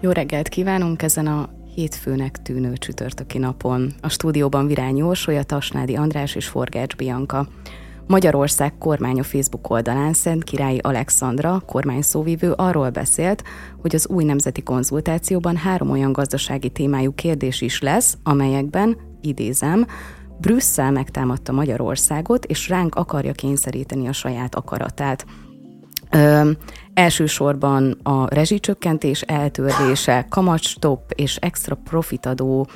Jó reggelt kívánunk ezen a hétfőnek tűnő csütörtöki napon. A stúdióban Virány Orsolya, Tasnádi András és Forgács Bianka. Magyarország kormánya Facebook oldalán Szent Királyi Alexandra, kormányszóvivő arról beszélt, hogy az új nemzeti konzultációban három olyan gazdasági témájú kérdés is lesz, amelyekben, idézem, Brüsszel megtámadta Magyarországot, és ránk akarja kényszeríteni a saját akaratát. Ö, elsősorban a rezsicsökkentés eltörlése, kamatstop és extra profitadó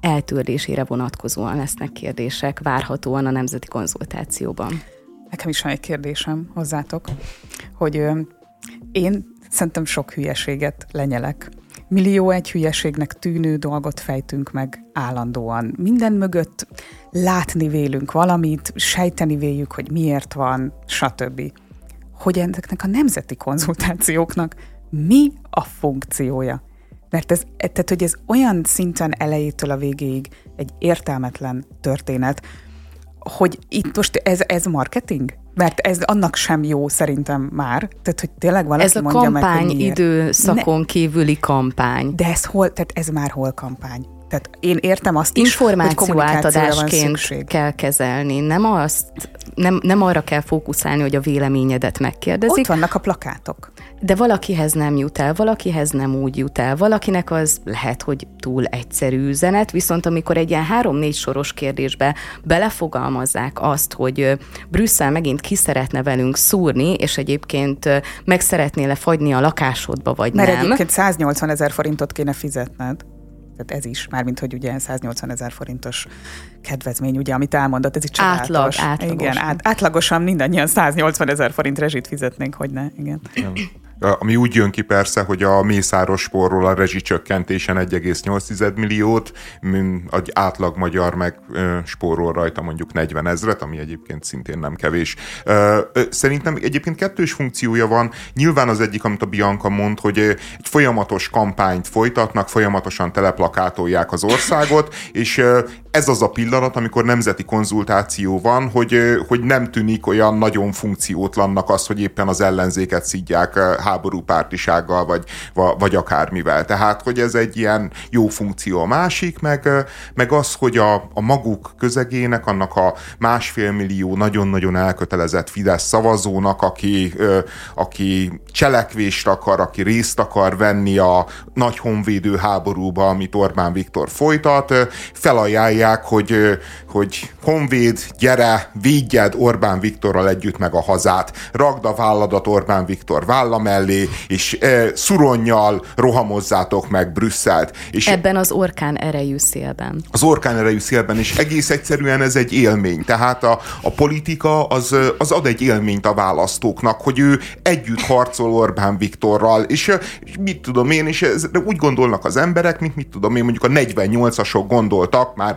eltörlésére vonatkozóan lesznek kérdések várhatóan a nemzeti konzultációban. Nekem is van egy kérdésem hozzátok, hogy ö, én szerintem sok hülyeséget lenyelek. Millió egy hülyeségnek tűnő dolgot fejtünk meg állandóan. Minden mögött látni vélünk valamit, sejteni véljük, hogy miért van, stb hogy ezeknek a nemzeti konzultációknak mi a funkciója. Mert ez, tehát, hogy ez olyan szinten elejétől a végéig egy értelmetlen történet, hogy itt most ez, ez marketing? Mert ez annak sem jó szerintem már. Tehát, hogy tényleg valaki Ez a mondja kampány meg, hogy időszakon ne. kívüli kampány. De ez hol, tehát ez már hol kampány? Tehát én értem azt is, Információ átadásként kell kezelni, nem azt, nem, nem arra kell fókuszálni, hogy a véleményedet megkérdezik. Ott vannak a plakátok. De valakihez nem jut el, valakihez nem úgy jut el, valakinek az lehet, hogy túl egyszerű üzenet, viszont amikor egy ilyen három-négy soros kérdésbe belefogalmazzák azt, hogy Brüsszel megint ki szeretne velünk szúrni, és egyébként meg szeretné lefagyni a lakásodba, vagy Mert nem. Mert egyébként 180 ezer forintot kéne fizetned tehát ez is, mármint hogy ugye 180 ezer forintos kedvezmény, ugye, amit elmondott, ez itt csodálatos. Átlag, átlagosan. Igen, át, átlagosan mindannyian 180 ezer forint rezsit fizetnénk, hogy ne, igen. Nem. Ami úgy jön ki persze, hogy a mészáros sporról a rezsicsökkentésen 1,8 milliót, egy átlag magyar meg spórol rajta mondjuk 40 ezret, ami egyébként szintén nem kevés. Szerintem egyébként kettős funkciója van. Nyilván az egyik, amit a Bianca mond, hogy egy folyamatos kampányt folytatnak, folyamatosan teleplakátolják az országot, és ez az a pillanat, amikor nemzeti konzultáció van, hogy, hogy nem tűnik olyan nagyon funkciótlannak az, hogy éppen az ellenzéket szidják háború pártisággal, vagy, vagy akármivel. Tehát, hogy ez egy ilyen jó funkció. A másik, meg, meg az, hogy a, a maguk közegének, annak a másfél millió nagyon-nagyon elkötelezett Fidesz szavazónak, aki, aki cselekvést akar, aki részt akar venni a nagy honvédő háborúba, amit Orbán Viktor folytat, felajánlják, hogy, hogy honvéd, gyere, védjed Orbán Viktorral együtt meg a hazát, ragd a válladat Orbán Viktor válla mellé, és e, szuronnyal rohamozzátok meg Brüsszelt. És Ebben az orkán erejű szélben. Az orkán erejű szélben, és egész egyszerűen ez egy élmény. Tehát a, a politika az, az ad egy élményt a választóknak, hogy ő együtt harcol Orbán Viktorral, és, és mit tudom én, és ez, úgy gondolnak az emberek, mint mit tudom én, mondjuk a 48-asok gondoltak, már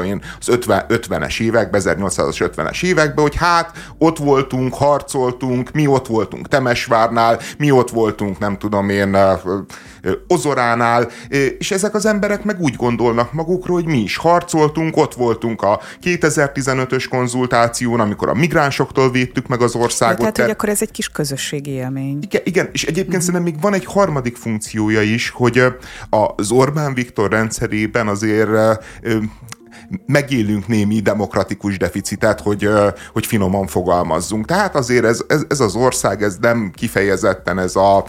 én, az 50, 50-es években, 1850-es években, hogy hát ott voltunk, harcoltunk, mi ott voltunk Temesvárnál, mi ott voltunk, nem tudom én, Ozoránál, és ezek az emberek meg úgy gondolnak magukról, hogy mi is harcoltunk, ott voltunk a 2015-ös konzultáción, amikor a migránsoktól védtük meg az országot. Tehát, hogy akkor ez egy kis közösségi élmény. Igen, igen és egyébként uh-huh. szerintem még van egy harmadik funkciója is, hogy az Orbán Viktor rendszerében azért megélünk némi demokratikus deficitet, hogy, hogy finoman fogalmazzunk. Tehát azért ez, ez, ez az ország, ez nem kifejezetten ez a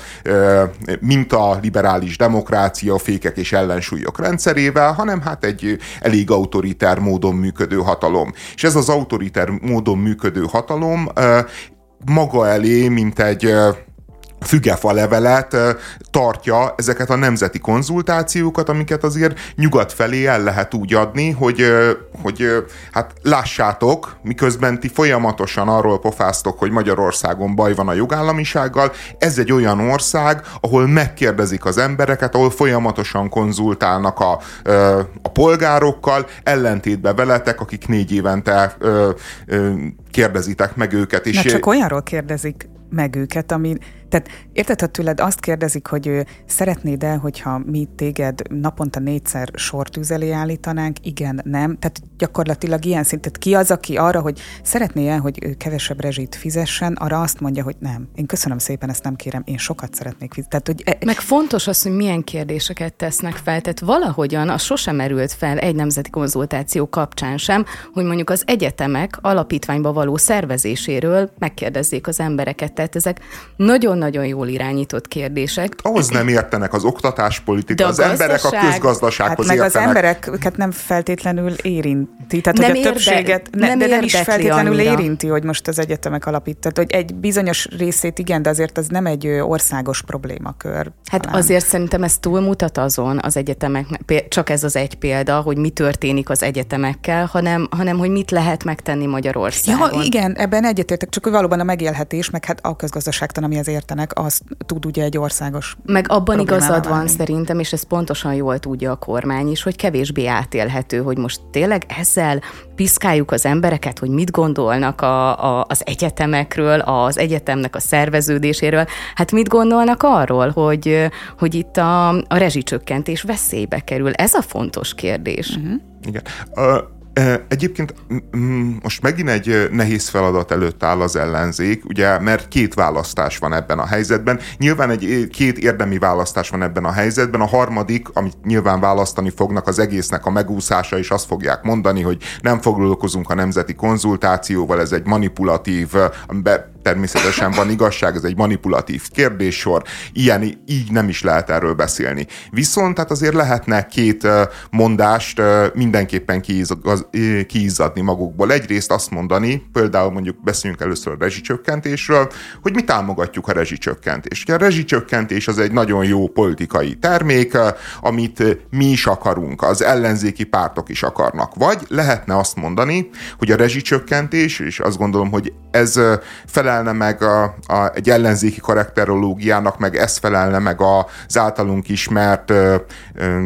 minta liberális demokrácia, fékek és ellensúlyok rendszerével, hanem hát egy elég autoriter módon működő hatalom. És ez az autoriter módon működő hatalom maga elé, mint egy fügefa levelet tartja ezeket a nemzeti konzultációkat, amiket azért nyugat felé el lehet úgy adni, hogy, hogy hát lássátok, miközben ti folyamatosan arról pofáztok, hogy Magyarországon baj van a jogállamisággal, ez egy olyan ország, ahol megkérdezik az embereket, ahol folyamatosan konzultálnak a, a polgárokkal, ellentétbe veletek, akik négy évente kérdezitek meg őket. És Na csak olyanról kérdezik meg őket, ami Tehát érted, ha tőled azt kérdezik, hogy ő szeretnéd-e, hogyha mi téged naponta négyszer sort elé állítanánk, igen, nem. Tehát gyakorlatilag ilyen szintet ki az, aki arra, hogy szeretné-e, hogy ő kevesebb rezsit fizessen, arra azt mondja, hogy nem. Én köszönöm szépen, ezt nem kérem, én sokat szeretnék fizetni. Tehát, hogy e- Meg fontos az, hogy milyen kérdéseket tesznek fel. Tehát valahogyan az sosem merült fel egy nemzeti konzultáció kapcsán sem, hogy mondjuk az egyetemek alapítványba való szervezéséről megkérdezzék az embereket. Tehát ezek nagyon-nagyon jól irányított kérdések. Ahhoz nem értenek az oktatáspolitika, az emberek a közgazdasághoz hát meg értenek. az embereket nem feltétlenül érinti. Tehát, nem hogy a többséget, érde, nem, de nem is feltétlenül annyira. érinti, hogy most az egyetemek alapít. Tehát, hogy egy bizonyos részét igen, de azért az nem egy országos problémakör. Hát talán. azért szerintem ez túlmutat azon az egyetemeknek, csak ez az egy példa, hogy mi történik az egyetemekkel, hanem, hanem hogy mit lehet megtenni Magyarországon. Ja, igen, ebben egyetértek, csak hogy valóban a megélhetés, meg hát a közgazdaságtan, amihez értenek, az tud ugye egy országos Meg abban igazad van szerintem, és ez pontosan jól tudja a kormány is, hogy kevésbé átélhető, hogy most tényleg ezzel piszkáljuk az embereket, hogy mit gondolnak a, a, az egyetemekről, az egyetemnek a szerveződéséről. Hát mit gondolnak arról, hogy, hogy itt a, a rezsicsökkentés veszélybe kerül? Ez a fontos kérdés. Uh-huh. Igen. Egyébként most megint egy nehéz feladat előtt áll az ellenzék, ugye, mert két választás van ebben a helyzetben. Nyilván egy két érdemi választás van ebben a helyzetben. A harmadik, amit nyilván választani fognak, az egésznek a megúszása, és azt fogják mondani, hogy nem foglalkozunk a nemzeti konzultációval, ez egy manipulatív, amiben természetesen van igazság, ez egy manipulatív kérdéssor, ilyen így nem is lehet erről beszélni. Viszont hát azért lehetne két mondást mindenképpen kiizzadni magukból. Egyrészt azt mondani, például mondjuk beszéljünk először a rezsicsökkentésről, hogy mi támogatjuk a rezsicsökkentést. a rezsicsökkentés az egy nagyon jó politikai termék, amit mi is akarunk, az ellenzéki pártok is akarnak. Vagy lehetne azt mondani, hogy a rezsicsökkentés, és azt gondolom, hogy ez felel felelne meg a, a, egy ellenzéki karakterológiának, meg ez felelne meg az általunk ismert ö, ö,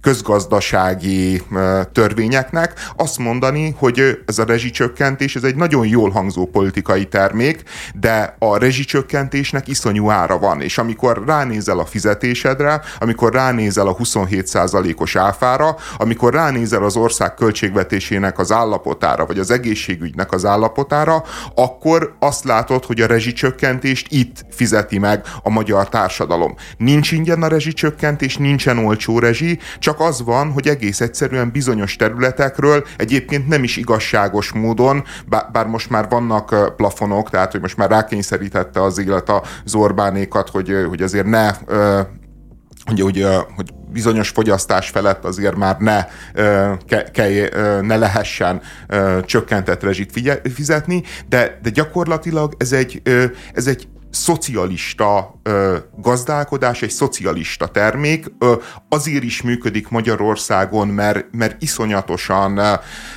közgazdasági ö, törvényeknek, azt mondani, hogy ez a rezsicsökkentés, ez egy nagyon jól hangzó politikai termék, de a rezsicsökkentésnek iszonyú ára van, és amikor ránézel a fizetésedre, amikor ránézel a 27%-os áfára, amikor ránézel az ország költségvetésének az állapotára, vagy az egészségügynek az állapotára, akkor azt látod, hogy a rezsicsökkentést itt fizeti meg a magyar társadalom. Nincs ingyen a rezsicsökkentés, nincsen olcsó rezsi, csak az van, hogy egész egyszerűen bizonyos területekről egyébként nem is igazságos módon, bár most már vannak plafonok, tehát hogy most már rákényszerítette az élet az Orbánékat, hogy, hogy azért ne hogy, hogy, hogy bizonyos fogyasztás felett azért már ne, ke, ke, ne lehessen csökkentett rezsit fizetni, de, de gyakorlatilag ez egy, ez egy szocialista ö, gazdálkodás, egy szocialista termék. Ö, azért is működik Magyarországon, mert, mert iszonyatosan,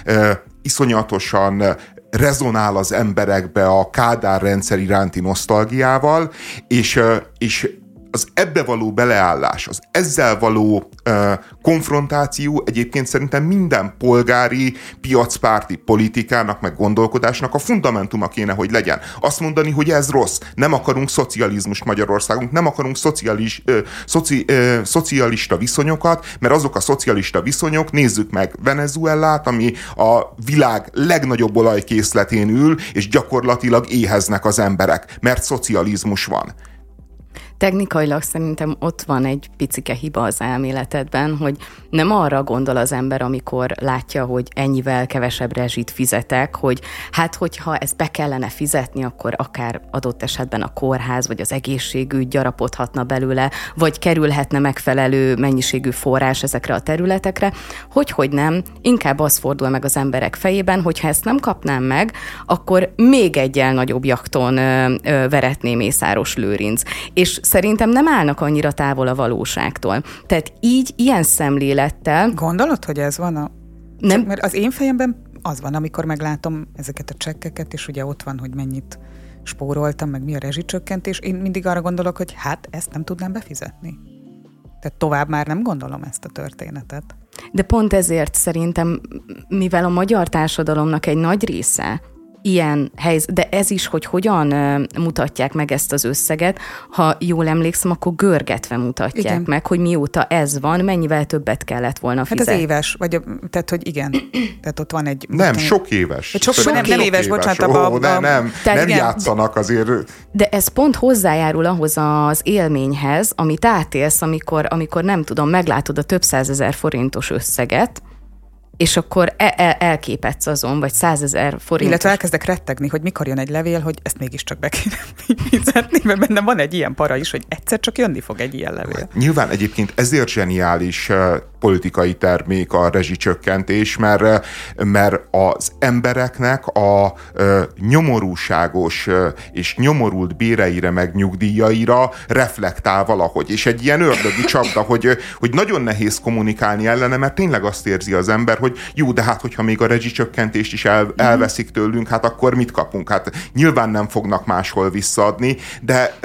ö, iszonyatosan rezonál az emberekbe a Kádár rendszer iránti nosztalgiával, és, és az ebbe való beleállás, az ezzel való uh, konfrontáció egyébként szerintem minden polgári, piacpárti politikának, meg gondolkodásnak a fundamentuma kéne, hogy legyen. Azt mondani, hogy ez rossz, nem akarunk szocializmus Magyarországunk, nem akarunk szocialis, uh, szoci, uh, szocialista viszonyokat, mert azok a szocialista viszonyok, nézzük meg Venezuelát, ami a világ legnagyobb olajkészletén ül, és gyakorlatilag éheznek az emberek, mert szocializmus van. Technikailag szerintem ott van egy picike hiba az elméletedben, hogy nem arra gondol az ember, amikor látja, hogy ennyivel kevesebb rezsit fizetek, hogy hát hogyha ezt be kellene fizetni, akkor akár adott esetben a kórház vagy az egészségügy gyarapodhatna belőle, vagy kerülhetne megfelelő mennyiségű forrás ezekre a területekre, hogy hogy nem, inkább az fordul meg az emberek fejében, hogy ha ezt nem kapnám meg, akkor még egyel nagyobb jakton ö, ö, veretné Mészáros Lőrinc. És szerintem nem állnak annyira távol a valóságtól. Tehát így, ilyen szemlélettel... Gondolod, hogy ez van a... Nem. Csak mert az én fejemben az van, amikor meglátom ezeket a csekkeket, és ugye ott van, hogy mennyit spóroltam, meg mi a rezsicsökkentés, én mindig arra gondolok, hogy hát ezt nem tudnám befizetni. Tehát tovább már nem gondolom ezt a történetet. De pont ezért szerintem, mivel a magyar társadalomnak egy nagy része ilyen helyzet, de ez is, hogy hogyan mutatják meg ezt az összeget, ha jól emlékszem, akkor görgetve mutatják igen. meg, hogy mióta ez van, mennyivel többet kellett volna fizetni. Hát ez éves, vagy tehát, hogy igen, tehát ott van egy... Nem, sok éves. Sok, sok, nem, nem éves, bocsánat. Ó, a, a, de nem, nem igen. játszanak azért. De ez pont hozzájárul ahhoz az élményhez, amit átélsz, amikor, amikor nem tudom, meglátod a több százezer forintos összeget, és akkor el, el, elképetsz azon, vagy százezer forint. Illetve elkezdek rettegni, hogy mikor jön egy levél, hogy ezt mégiscsak be kéne fizetni, mert bennem van egy ilyen para is, hogy egyszer csak jönni fog egy ilyen levél. Nyilván egyébként ezért zseniális politikai termék a rezsicsökkentés, mert, mert az embereknek a nyomorúságos és nyomorult béreire meg nyugdíjaira reflektál valahogy. És egy ilyen ördögi csapda, hogy, hogy nagyon nehéz kommunikálni ellene, mert tényleg azt érzi az ember, hogy jó, de hát hogyha még a rezsicsökkentést is el, mhm. elveszik tőlünk, hát akkor mit kapunk? Hát nyilván nem fognak máshol visszaadni, de,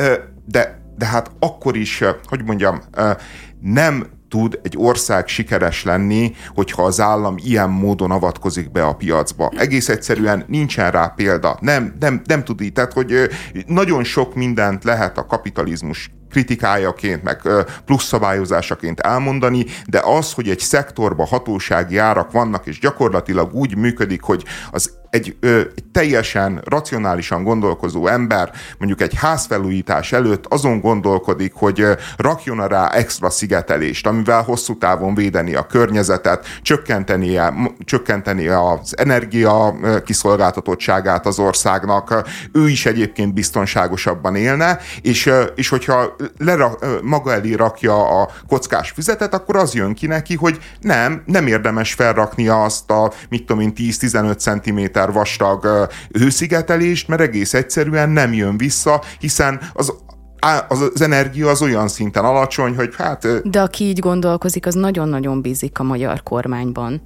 de, de hát akkor is, hogy mondjam, nem tud egy ország sikeres lenni, hogyha az állam ilyen módon avatkozik be a piacba. Egész egyszerűen nincsen rá példa. Nem, nem, nem tud így. Tehát, hogy nagyon sok mindent lehet a kapitalizmus kritikájaként, meg plusz szabályozásaként elmondani, de az, hogy egy szektorban hatósági árak vannak, és gyakorlatilag úgy működik, hogy az egy, ö, egy teljesen racionálisan gondolkozó ember mondjuk egy házfelújítás előtt azon gondolkodik, hogy rakjon rá extra szigetelést, amivel hosszú távon védeni a környezetet, csökkenteni, csökkenteni az energia kiszolgáltatottságát az országnak, ő is egyébként biztonságosabban élne, és, és hogyha lera, maga elé rakja a kockás füzetet, akkor az jön ki neki, hogy nem, nem érdemes felraknia azt a, mit tudom én, 10-15 cm méter vastag hőszigetelést, mert egész egyszerűen nem jön vissza, hiszen az az, az energia az olyan szinten alacsony, hogy hát... De aki így gondolkozik, az nagyon-nagyon bízik a magyar kormányban.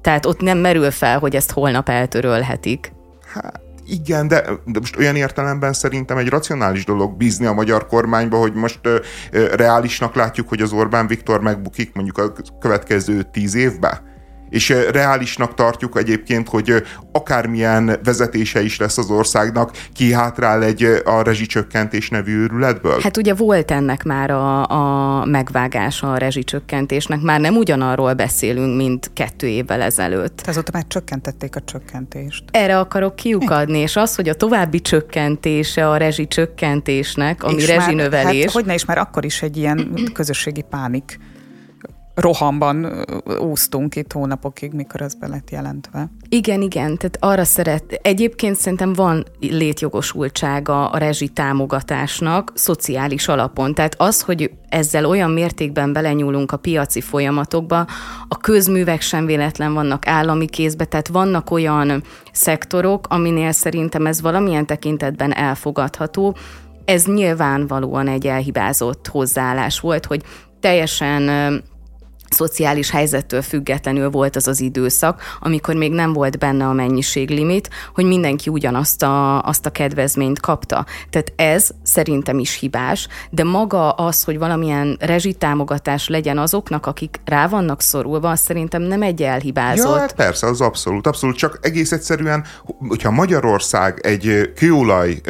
Tehát ott nem merül fel, hogy ezt holnap eltörölhetik. Hát igen, de, de most olyan értelemben szerintem egy racionális dolog bízni a magyar kormányba, hogy most ö, ö, reálisnak látjuk, hogy az Orbán Viktor megbukik mondjuk a következő tíz évben és reálisnak tartjuk egyébként, hogy akármilyen vezetése is lesz az országnak, kihátrál egy a rezsicsökkentés nevű őrületből? Hát ugye volt ennek már a, a megvágása a rezsicsökkentésnek, már nem ugyanarról beszélünk, mint kettő évvel ezelőtt. Azóta már csökkentették a csökkentést. Erre akarok kiukadni, és az, hogy a további csökkentése a rezsicsökkentésnek, ami és rezsinövelés. Már, hát, hogyne is már akkor is egy ilyen közösségi pánik rohamban úsztunk itt hónapokig, mikor ez be lett jelentve. Igen, igen, tehát arra szeret, egyébként szerintem van létjogosultsága a rezsi támogatásnak szociális alapon. Tehát az, hogy ezzel olyan mértékben belenyúlunk a piaci folyamatokba, a közművek sem véletlen vannak állami kézbe, tehát vannak olyan szektorok, aminél szerintem ez valamilyen tekintetben elfogadható, ez nyilvánvalóan egy elhibázott hozzáállás volt, hogy teljesen szociális helyzettől függetlenül volt az az időszak, amikor még nem volt benne a mennyiséglimit, hogy mindenki ugyanazt a, azt a kedvezményt kapta. Tehát ez szerintem is hibás, de maga az, hogy valamilyen rezsitámogatás legyen azoknak, akik rá vannak szorulva, az szerintem nem egy elhibázott. Ja, persze, az abszolút, abszolút, csak egész egyszerűen, hogyha Magyarország egy kőolaj,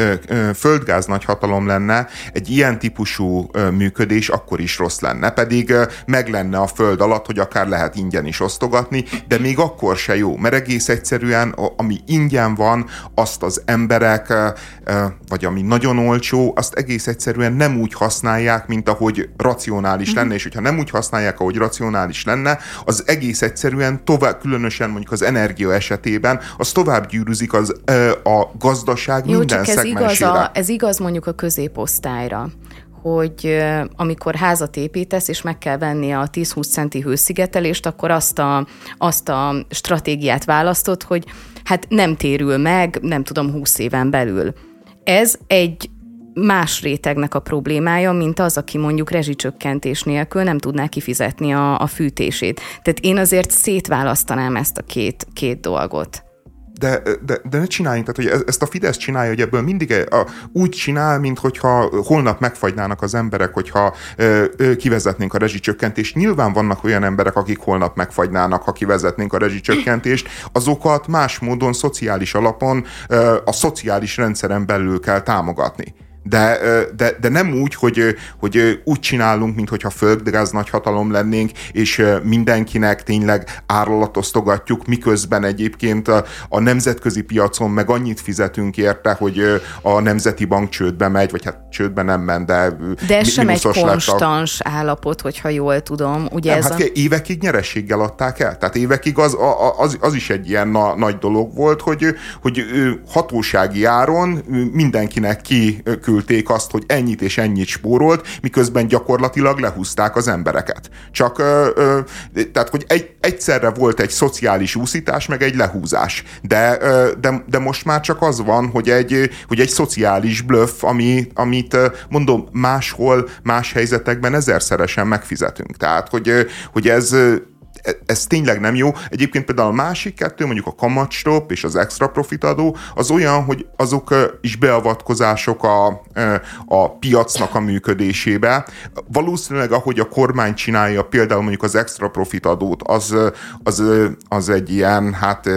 földgáz nagyhatalom lenne, egy ilyen típusú működés akkor is rossz lenne, pedig meg lenne a föld alatt, hogy akár lehet ingyen is osztogatni, de még akkor se jó, mert egész egyszerűen, ami ingyen van, azt az emberek, vagy ami nagyon olcsó, azt egész egyszerűen nem úgy használják, mint ahogy racionális lenne, és hogyha nem úgy használják, ahogy racionális lenne, az egész egyszerűen tovább, különösen mondjuk az energia esetében, az tovább gyűrűzik az, a gazdaság Jó, minden csak ez igaz, a, ez igaz mondjuk a középosztályra hogy amikor házat építesz, és meg kell venni a 10-20 centi hőszigetelést, akkor azt a, azt a stratégiát választott, hogy hát nem térül meg, nem tudom, 20 éven belül. Ez egy más rétegnek a problémája, mint az, aki mondjuk rezsicsökkentés nélkül nem tudná kifizetni a, a fűtését. Tehát én azért szétválasztanám ezt a két, két dolgot. de, de, de ne csináljunk, tehát hogy ezt a Fidesz csinálja, hogy ebből mindig a, úgy csinál, mint hogyha holnap megfagynának az emberek, hogyha kivezetnénk a rezsicsökkentést. Nyilván vannak olyan emberek, akik holnap megfagynának, ha kivezetnénk a rezsicsökkentést, azokat más módon, szociális alapon a szociális rendszeren belül kell támogatni. De, de, de nem úgy, hogy, hogy úgy csinálunk, mintha földgáz nagy hatalom lennénk, és mindenkinek tényleg árlatosztogatjuk, miközben egyébként a, a nemzetközi piacon meg annyit fizetünk érte, hogy a Nemzeti Bank csődbe megy, vagy hát csődbe nem ment, de De ez sem egy konstans a... állapot, hogyha jól tudom. Ugye nem, ez hát a... évekig nyerességgel adták el. Tehát évekig az, az, az is egy ilyen na, nagy dolog volt, hogy, hogy hatósági áron mindenkinek ki küldték azt, hogy ennyit és ennyit spórolt, miközben gyakorlatilag lehúzták az embereket. Csak, ö, ö, tehát, hogy egy, egyszerre volt egy szociális úszítás, meg egy lehúzás. De, ö, de, de most már csak az van, hogy egy, hogy egy szociális bluff, ami, amit mondom, máshol, más helyzetekben ezerszeresen megfizetünk. Tehát, hogy, hogy ez ez tényleg nem jó. Egyébként például a másik kettő, mondjuk a kamatstop és az extra profit adó, az olyan, hogy azok is beavatkozások a, a piacnak a működésébe. Valószínűleg, ahogy a kormány csinálja például mondjuk az extra profit adót, az, az, az egy ilyen, hát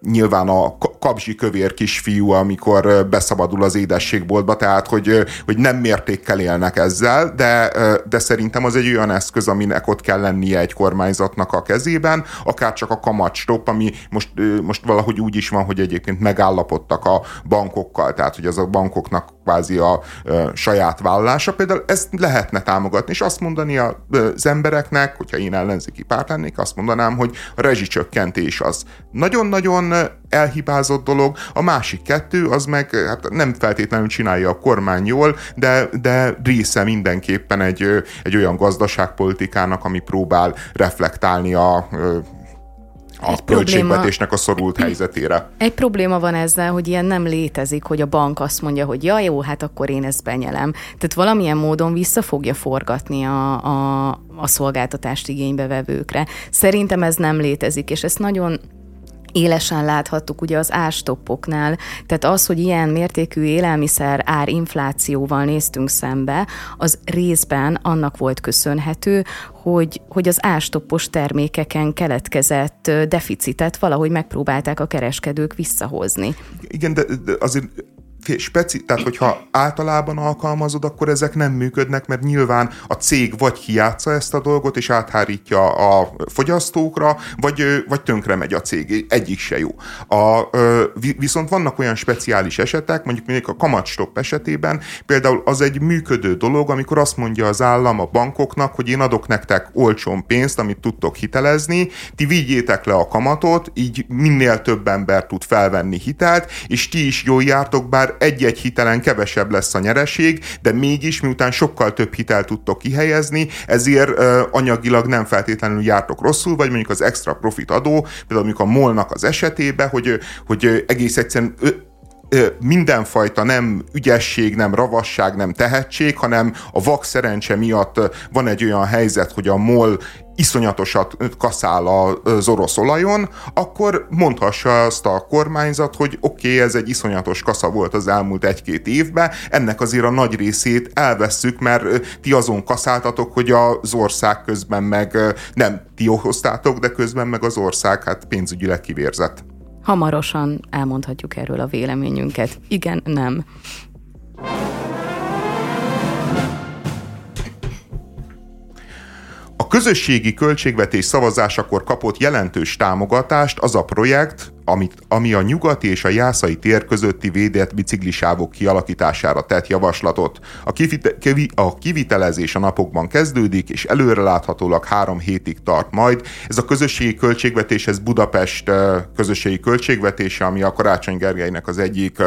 nyilván a kapzsi kövér kisfiú, amikor beszabadul az édességboltba, tehát hogy, hogy nem mértékkel élnek ezzel, de, de szerintem az egy olyan eszköz, aminek ott kell lennie egy kormányzatnak a kezében, akár csak a kamatstop, ami most, most valahogy úgy is van, hogy egyébként megállapodtak a bankokkal, tehát hogy az a bankoknak kvázi a ö, saját vállása. Például ezt lehetne támogatni, és azt mondani az embereknek, hogyha én ellenzéki párt lennék, azt mondanám, hogy a rezsicsökkentés az nagyon-nagyon elhibázott dolog, a másik kettő az meg hát nem feltétlenül csinálja a kormány jól, de, de része mindenképpen egy, egy olyan gazdaságpolitikának, ami próbál reflektálni a a egy költségvetésnek probléma, a szorult helyzetére. Egy probléma van ezzel, hogy ilyen nem létezik, hogy a bank azt mondja, hogy ja, jó, hát akkor én ezt benyelem. Tehát valamilyen módon vissza fogja forgatni a, a, a szolgáltatást igénybevevőkre. Szerintem ez nem létezik, és ezt nagyon élesen láthattuk ugye az ástoppoknál, tehát az, hogy ilyen mértékű élelmiszer ár inflációval néztünk szembe, az részben annak volt köszönhető, hogy, hogy az ástoppos termékeken keletkezett deficitet valahogy megpróbálták a kereskedők visszahozni. Igen, de, de azért speci, tehát hogyha általában alkalmazod, akkor ezek nem működnek, mert nyilván a cég vagy kiátsza ezt a dolgot, és áthárítja a fogyasztókra, vagy, vagy tönkre megy a cég. Egyik se jó. A, viszont vannak olyan speciális esetek, mondjuk mondjuk a kamatstop esetében, például az egy működő dolog, amikor azt mondja az állam a bankoknak, hogy én adok nektek olcsón pénzt, amit tudtok hitelezni, ti vigyétek le a kamatot, így minél több ember tud felvenni hitelt, és ti is jól jártok, bár egy-egy hitelen kevesebb lesz a nyereség, de mégis miután sokkal több hitel tudtok kihelyezni, ezért anyagilag nem feltétlenül jártok rosszul, vagy mondjuk az extra profit adó, például mondjuk a molnak az esetében, hogy, hogy egész egyszerűen mindenfajta nem ügyesség, nem ravasság, nem tehetség, hanem a vak szerencse miatt van egy olyan helyzet, hogy a MOL iszonyatosat kaszál az orosz olajon, akkor mondhassa azt a kormányzat, hogy oké, okay, ez egy iszonyatos kasza volt az elmúlt egy-két évben, ennek azért a nagy részét elvesszük, mert ti azon kaszáltatok, hogy az ország közben meg nem ti okoztátok, de közben meg az ország hát pénzügyileg kivérzett. Hamarosan elmondhatjuk erről a véleményünket. Igen, nem. Közösségi költségvetés szavazásakor kapott jelentős támogatást az a projekt, amit, ami a nyugati és a jászai tér közötti védett biciklisávok kialakítására tett javaslatot. A, kivite, kivi, a kivitelezés a napokban kezdődik, és előreláthatólag három hétig tart majd. Ez a közösségi költségvetéshez Budapest közösségi költségvetése, ami a Karácsony Gergelynek az egyik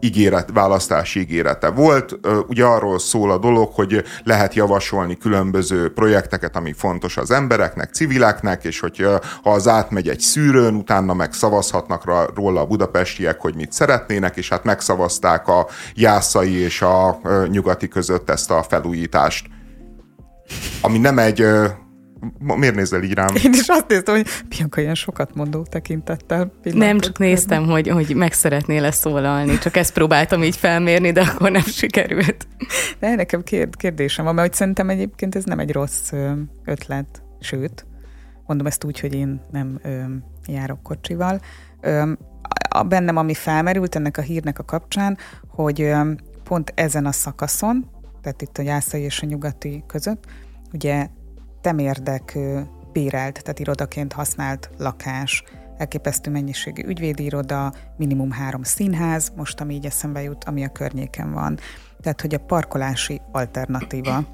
ígéret, választási ígérete volt. Ugye arról szól a dolog, hogy lehet javasolni különböző projekteket, ami fontos az embereknek, civileknek, és hogy ha az átmegy egy szűrőn, utána meg szavazhatnak róla a budapestiek, hogy mit szeretnének, és hát megszavazták a jászai és a nyugati között ezt a felújítást. Ami nem egy Miért nézel így rám? Én is azt néztem, hogy Bianca ilyen sokat mondó tekintettel. Nem, csak néztem, hogy, hogy meg szeretnél -e szólalni, csak ezt próbáltam így felmérni, de akkor nem sikerült. De nekem kérd, kérdésem van, mert hogy szerintem egyébként ez nem egy rossz ötlet, sőt, mondom ezt úgy, hogy én nem ö, járok kocsival. Ö, a bennem, ami felmerült ennek a hírnek a kapcsán, hogy ö, pont ezen a szakaszon, tehát itt a jászai és a nyugati között, ugye temérdek bérelt, tehát irodaként használt lakás, elképesztő mennyiségű ügyvédi iroda, minimum három színház, most ami így eszembe jut, ami a környéken van. Tehát, hogy a parkolási alternatíva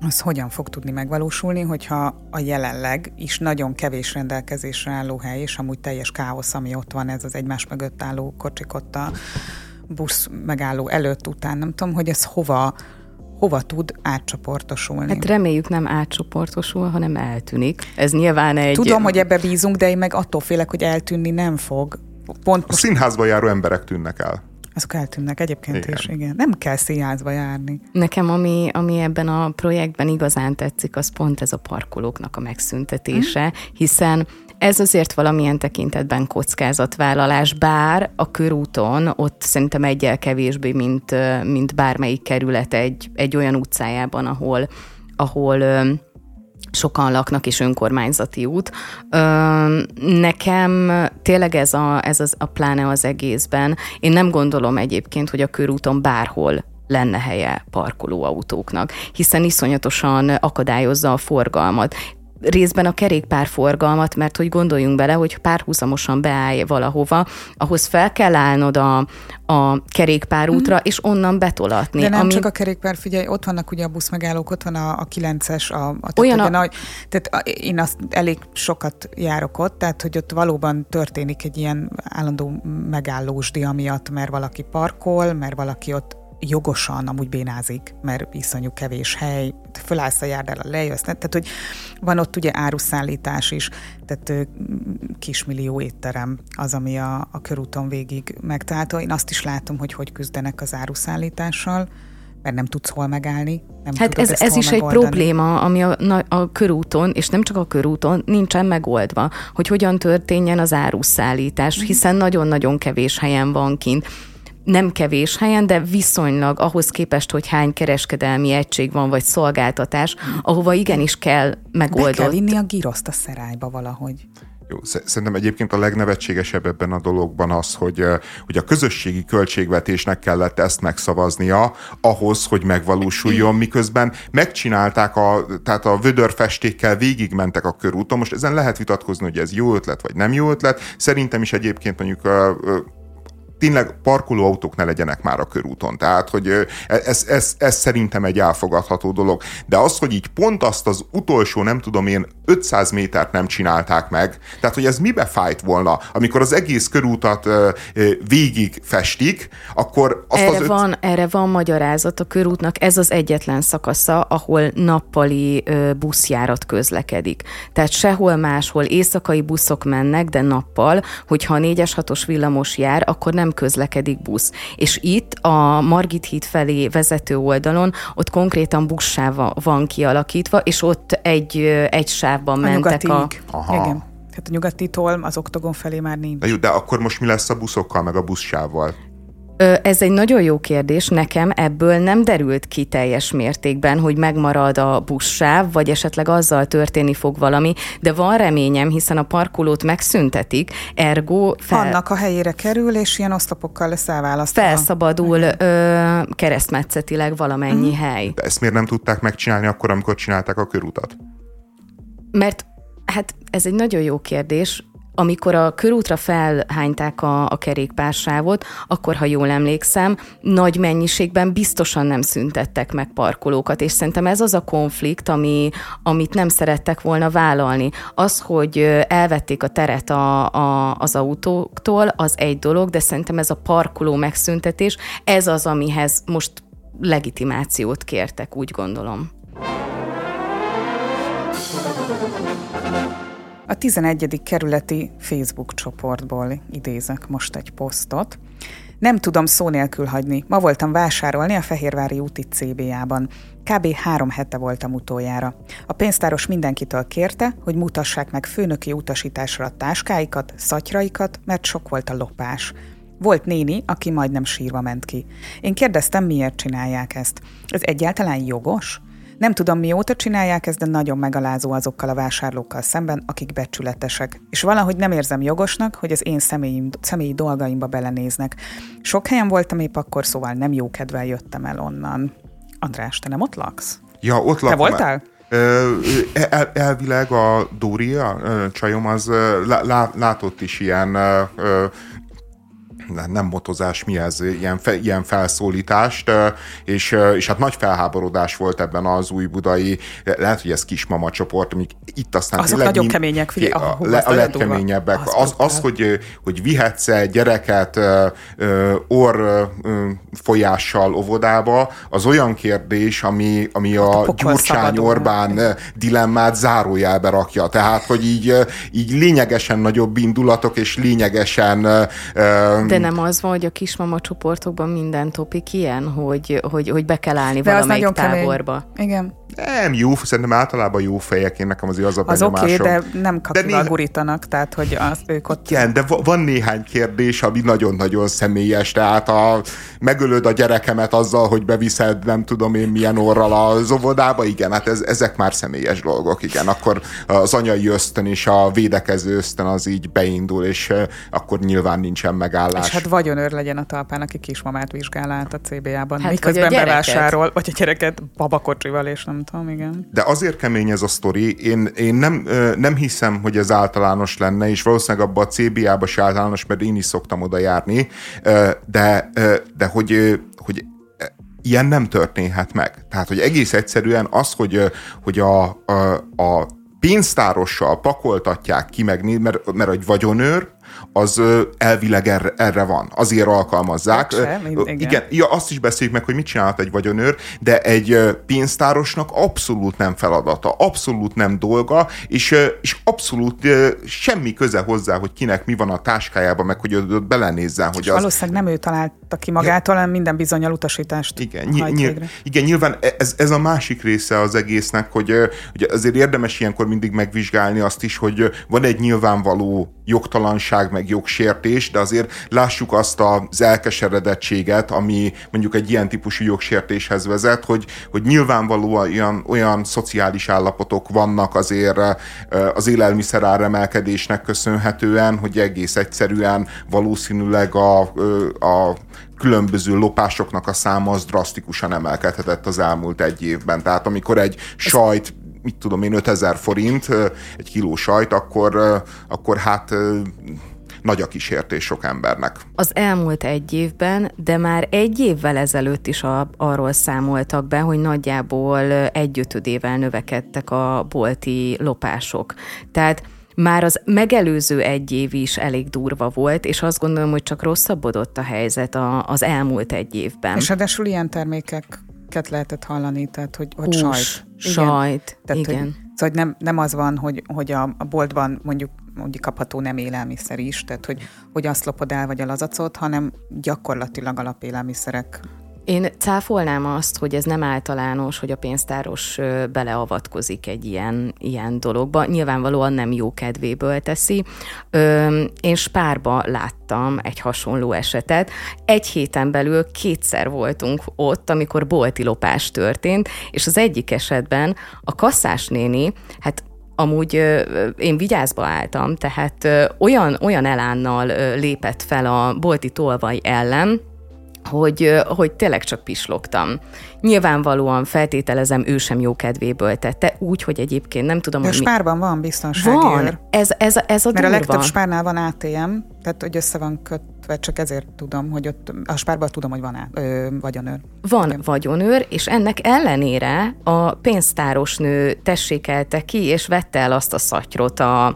az hogyan fog tudni megvalósulni, hogyha a jelenleg is nagyon kevés rendelkezésre álló hely, és amúgy teljes káosz, ami ott van, ez az egymás mögött álló kocsik ott a busz megálló előtt, után, nem tudom, hogy ez hova hova tud átcsoportosulni. Hát reméljük nem átcsoportosul, hanem eltűnik. Ez nyilván egy... Tudom, hogy ebbe bízunk, de én meg attól félek, hogy eltűnni nem fog. Pont most... A színházba járó emberek tűnnek el. Azok eltűnnek egyébként igen. is, igen. Nem kell színházba járni. Nekem, ami, ami ebben a projektben igazán tetszik, az pont ez a parkolóknak a megszüntetése, hmm. hiszen ez azért valamilyen tekintetben kockázatvállalás, bár a körúton ott szerintem egyel kevésbé, mint, mint bármelyik kerület egy, egy olyan utcájában, ahol, ahol sokan laknak, és önkormányzati út. Nekem tényleg ez a, ez az, a pláne az egészben. Én nem gondolom egyébként, hogy a körúton bárhol lenne helye parkolóautóknak, hiszen iszonyatosan akadályozza a forgalmat részben a kerékpárforgalmat, mert hogy gondoljunk bele, hogy párhuzamosan beállj valahova, ahhoz fel kell állnod a, a kerékpárútra, mm. és onnan betolatni. De nem ami... csak a kerékpár, figyelj, ott vannak ugye a buszmegállók, ott van a, a 9-es, a, a, Olyan a... Nagy, tehát én azt elég sokat járok ott, tehát hogy ott valóban történik egy ilyen állandó megállósdi amiatt, mert valaki parkol, mert valaki ott jogosan amúgy bénázik, mert iszonyú kevés hely, fölállsz a járdára, lejössz, tehát hogy van ott ugye áruszállítás is, tehát kismillió étterem az, ami a, a körúton végig megtalálható. Én azt is látom, hogy hogy küzdenek az áruszállítással, mert nem tudsz hol megállni. Nem hát ez, ez is megoldani. egy probléma, ami a, a körúton, és nem csak a körúton, nincsen megoldva, hogy hogyan történjen az áruszállítás, mhm. hiszen nagyon-nagyon kevés helyen van kint nem kevés helyen, de viszonylag ahhoz képest, hogy hány kereskedelmi egység van, vagy szolgáltatás, ahova igenis kell megoldott. Be kell vinni a giroszt a szerályba valahogy. Jó, szerintem egyébként a legnevetségesebb ebben a dologban az, hogy, hogy a közösségi költségvetésnek kellett ezt megszavaznia ahhoz, hogy megvalósuljon, miközben megcsinálták, a, tehát a vödörfestékkel végigmentek a körúton. Most ezen lehet vitatkozni, hogy ez jó ötlet, vagy nem jó ötlet. Szerintem is egyébként mondjuk tényleg parkolóautók ne legyenek már a körúton. Tehát, hogy ez, ez, ez szerintem egy elfogadható dolog. De az, hogy így pont azt az utolsó, nem tudom én, 500 métert nem csinálták meg, tehát, hogy ez mibe fájt volna, amikor az egész körútat végig festik, akkor azt erre az öt... van, erre van magyarázat a körútnak, ez az egyetlen szakasza, ahol nappali buszjárat közlekedik. Tehát sehol máshol éjszakai buszok mennek, de nappal, hogyha a 4-es 6-os villamos jár, akkor nem közlekedik busz. És itt a Margit híd felé vezető oldalon, ott konkrétan buszsáv van kialakítva, és ott egy, egy sávban a mentek a... Aha. Igen. Tehát a nyugatitól az oktogon felé már nincs. De, jó, de akkor most mi lesz a buszokkal, meg a buszsávval? Ez egy nagyon jó kérdés. Nekem ebből nem derült ki teljes mértékben, hogy megmarad a buszsáv, vagy esetleg azzal történni fog valami, de van reményem, hiszen a parkolót megszüntetik, ergo fel... Annak a helyére kerül, és ilyen oszlopokkal lesz elválasztva. Felszabadul ö, keresztmetszetileg valamennyi mm. hely. De ezt miért nem tudták megcsinálni akkor, amikor csinálták a körutat? Mert hát ez egy nagyon jó kérdés amikor a körútra felhányták a, a kerékpársávot, akkor, ha jól emlékszem, nagy mennyiségben biztosan nem szüntettek meg parkolókat, és szerintem ez az a konflikt, ami, amit nem szerettek volna vállalni. Az, hogy elvették a teret a, a, az autóktól, az egy dolog, de szerintem ez a parkoló megszüntetés, ez az, amihez most legitimációt kértek, úgy gondolom. A 11. kerületi Facebook csoportból idézek most egy posztot. Nem tudom szó nélkül hagyni. Ma voltam vásárolni a Fehérvári úti CBA-ban. Kb. három hete voltam utoljára. A pénztáros mindenkitől kérte, hogy mutassák meg főnöki utasításra a táskáikat, szatyraikat, mert sok volt a lopás. Volt néni, aki majdnem sírva ment ki. Én kérdeztem, miért csinálják ezt. Ez egyáltalán jogos? Nem tudom, mióta csinálják ezt, de nagyon megalázó azokkal a vásárlókkal szemben, akik becsületesek. És valahogy nem érzem jogosnak, hogy az én személyi, személyi dolgaimba belenéznek. Sok helyen voltam épp akkor, szóval nem jó kedvel jöttem el onnan. András, te nem ott laksz? Ja, ott lakom. Te voltál? El, elvileg a Dóri, a csajom, az lá, látott is ilyen nem motozás, mi ez, ilyen, fe, ilyen felszólítást, és, és hát nagy felháborodás volt ebben az új budai, lehet, hogy ez kismama csoport, amik itt aztán Azok nagyon mind, kemények, figyelj, a, a, a legkeményebbek. Az, az, az hogy, hogy vihetsz -e gyereket orr folyással óvodába, az olyan kérdés, ami, ami a, a Gyurcsány Orbán dilemmát zárójelbe rakja. Tehát, hogy így, így lényegesen nagyobb indulatok, és lényegesen de nem az van, hogy a kismama csoportokban minden topik ilyen, hogy, hogy, hogy be kell állni De valamelyik táborba. Kemény. Igen. Nem jó, szerintem általában jó fejek, én nekem azért az a Az oké, okay, de nem kapival néha... gurítanak, tehát hogy az, ők ott... Igen, de van néhány kérdés, ami nagyon-nagyon személyes, tehát a, megölöd a gyerekemet azzal, hogy beviszed nem tudom én milyen orral az óvodába, igen, hát ez, ezek már személyes dolgok, igen, akkor az anyai ösztön és a védekező ösztön az így beindul, és akkor nyilván nincsen megállás. És hát vagyonőr legyen a talpán, aki kismamát vizsgál át a CBA-ban, hát miközben vagy bevásárol, vagy a gyereket babakocsival, és nem tudom, igen. De azért kemény ez a sztori, én, én nem, nem hiszem, hogy ez általános lenne, és valószínűleg abban a CBA-ba se általános, mert én is szoktam oda járni, de, de hogy, hogy ilyen nem történhet meg. Tehát, hogy egész egyszerűen az, hogy, hogy a, a, a pénztárossal pakoltatják ki, meg, mert, mert egy vagyonőr, az elvileg erre, erre van. Azért alkalmazzák. Sem, igen. igen. Ja, azt is beszéljük meg, hogy mit csinálhat egy vagyonőr, de egy pénztárosnak abszolút nem feladata, abszolút nem dolga, és, és abszolút semmi köze hozzá, hogy kinek mi van a táskájában, meg hogy ott belenézzen. Hogy az... Valószínűleg nem ő találta ki magától, hanem minden bizonyal utasítást igen, ny- ny- igen, nyilván e- ez, ez a másik része az egésznek, hogy, hogy azért érdemes ilyenkor mindig megvizsgálni azt is, hogy van egy nyilvánvaló jogtalanság, meg jogsértés, de azért lássuk azt az elkeseredettséget, ami mondjuk egy ilyen típusú jogsértéshez vezet, hogy, hogy nyilvánvalóan olyan, olyan szociális állapotok vannak azért az élelmiszer áremelkedésnek köszönhetően, hogy egész egyszerűen valószínűleg a, a különböző lopásoknak a száma az drasztikusan emelkedhetett az elmúlt egy évben. Tehát amikor egy sajt mit tudom én, 5000 forint egy kiló sajt, akkor, akkor hát nagy a kísértés sok embernek. Az elmúlt egy évben, de már egy évvel ezelőtt is a, arról számoltak be, hogy nagyjából egyötödével növekedtek a bolti lopások. Tehát már az megelőző egy év is elég durva volt, és azt gondolom, hogy csak rosszabbodott a helyzet a, az elmult egy évben. És ráadásul ilyen termékeket lehetett hallani, tehát hogy, hogy Hús, sajt. Sajt, igen. Tehát, igen. Hogy, szóval nem, nem az van, hogy, hogy a, a boltban mondjuk mondjuk kapható nem élelmiszer is, tehát hogy, hogy azt lopod el, vagy a lazacot, hanem gyakorlatilag alapélelmiszerek én cáfolnám azt, hogy ez nem általános, hogy a pénztáros beleavatkozik egy ilyen, ilyen dologba. Nyilvánvalóan nem jó kedvéből teszi. Én Spárba láttam egy hasonló esetet. Egy héten belül kétszer voltunk ott, amikor bolti lopás történt, és az egyik esetben a kasszás néni, hát amúgy én vigyázba álltam, tehát olyan, olyan elánnal lépett fel a bolti tolvaj ellen, hogy, hogy tényleg csak pislogtam. Nyilvánvalóan feltételezem, ő sem jó kedvéből tette, úgy, hogy egyébként nem tudom, De hogy... a spárban mi... van biztonsági Van, őr. ez, ez, ez a Mert durva. a legtöbb spárnál van ATM, tehát hogy össze van kötve, csak ezért tudom, hogy ott a spárban tudom, hogy van ö, vagyonőr. Van Igen. vagyonőr, és ennek ellenére a pénztáros nő tessékelte ki, és vette el azt a szatyrot a,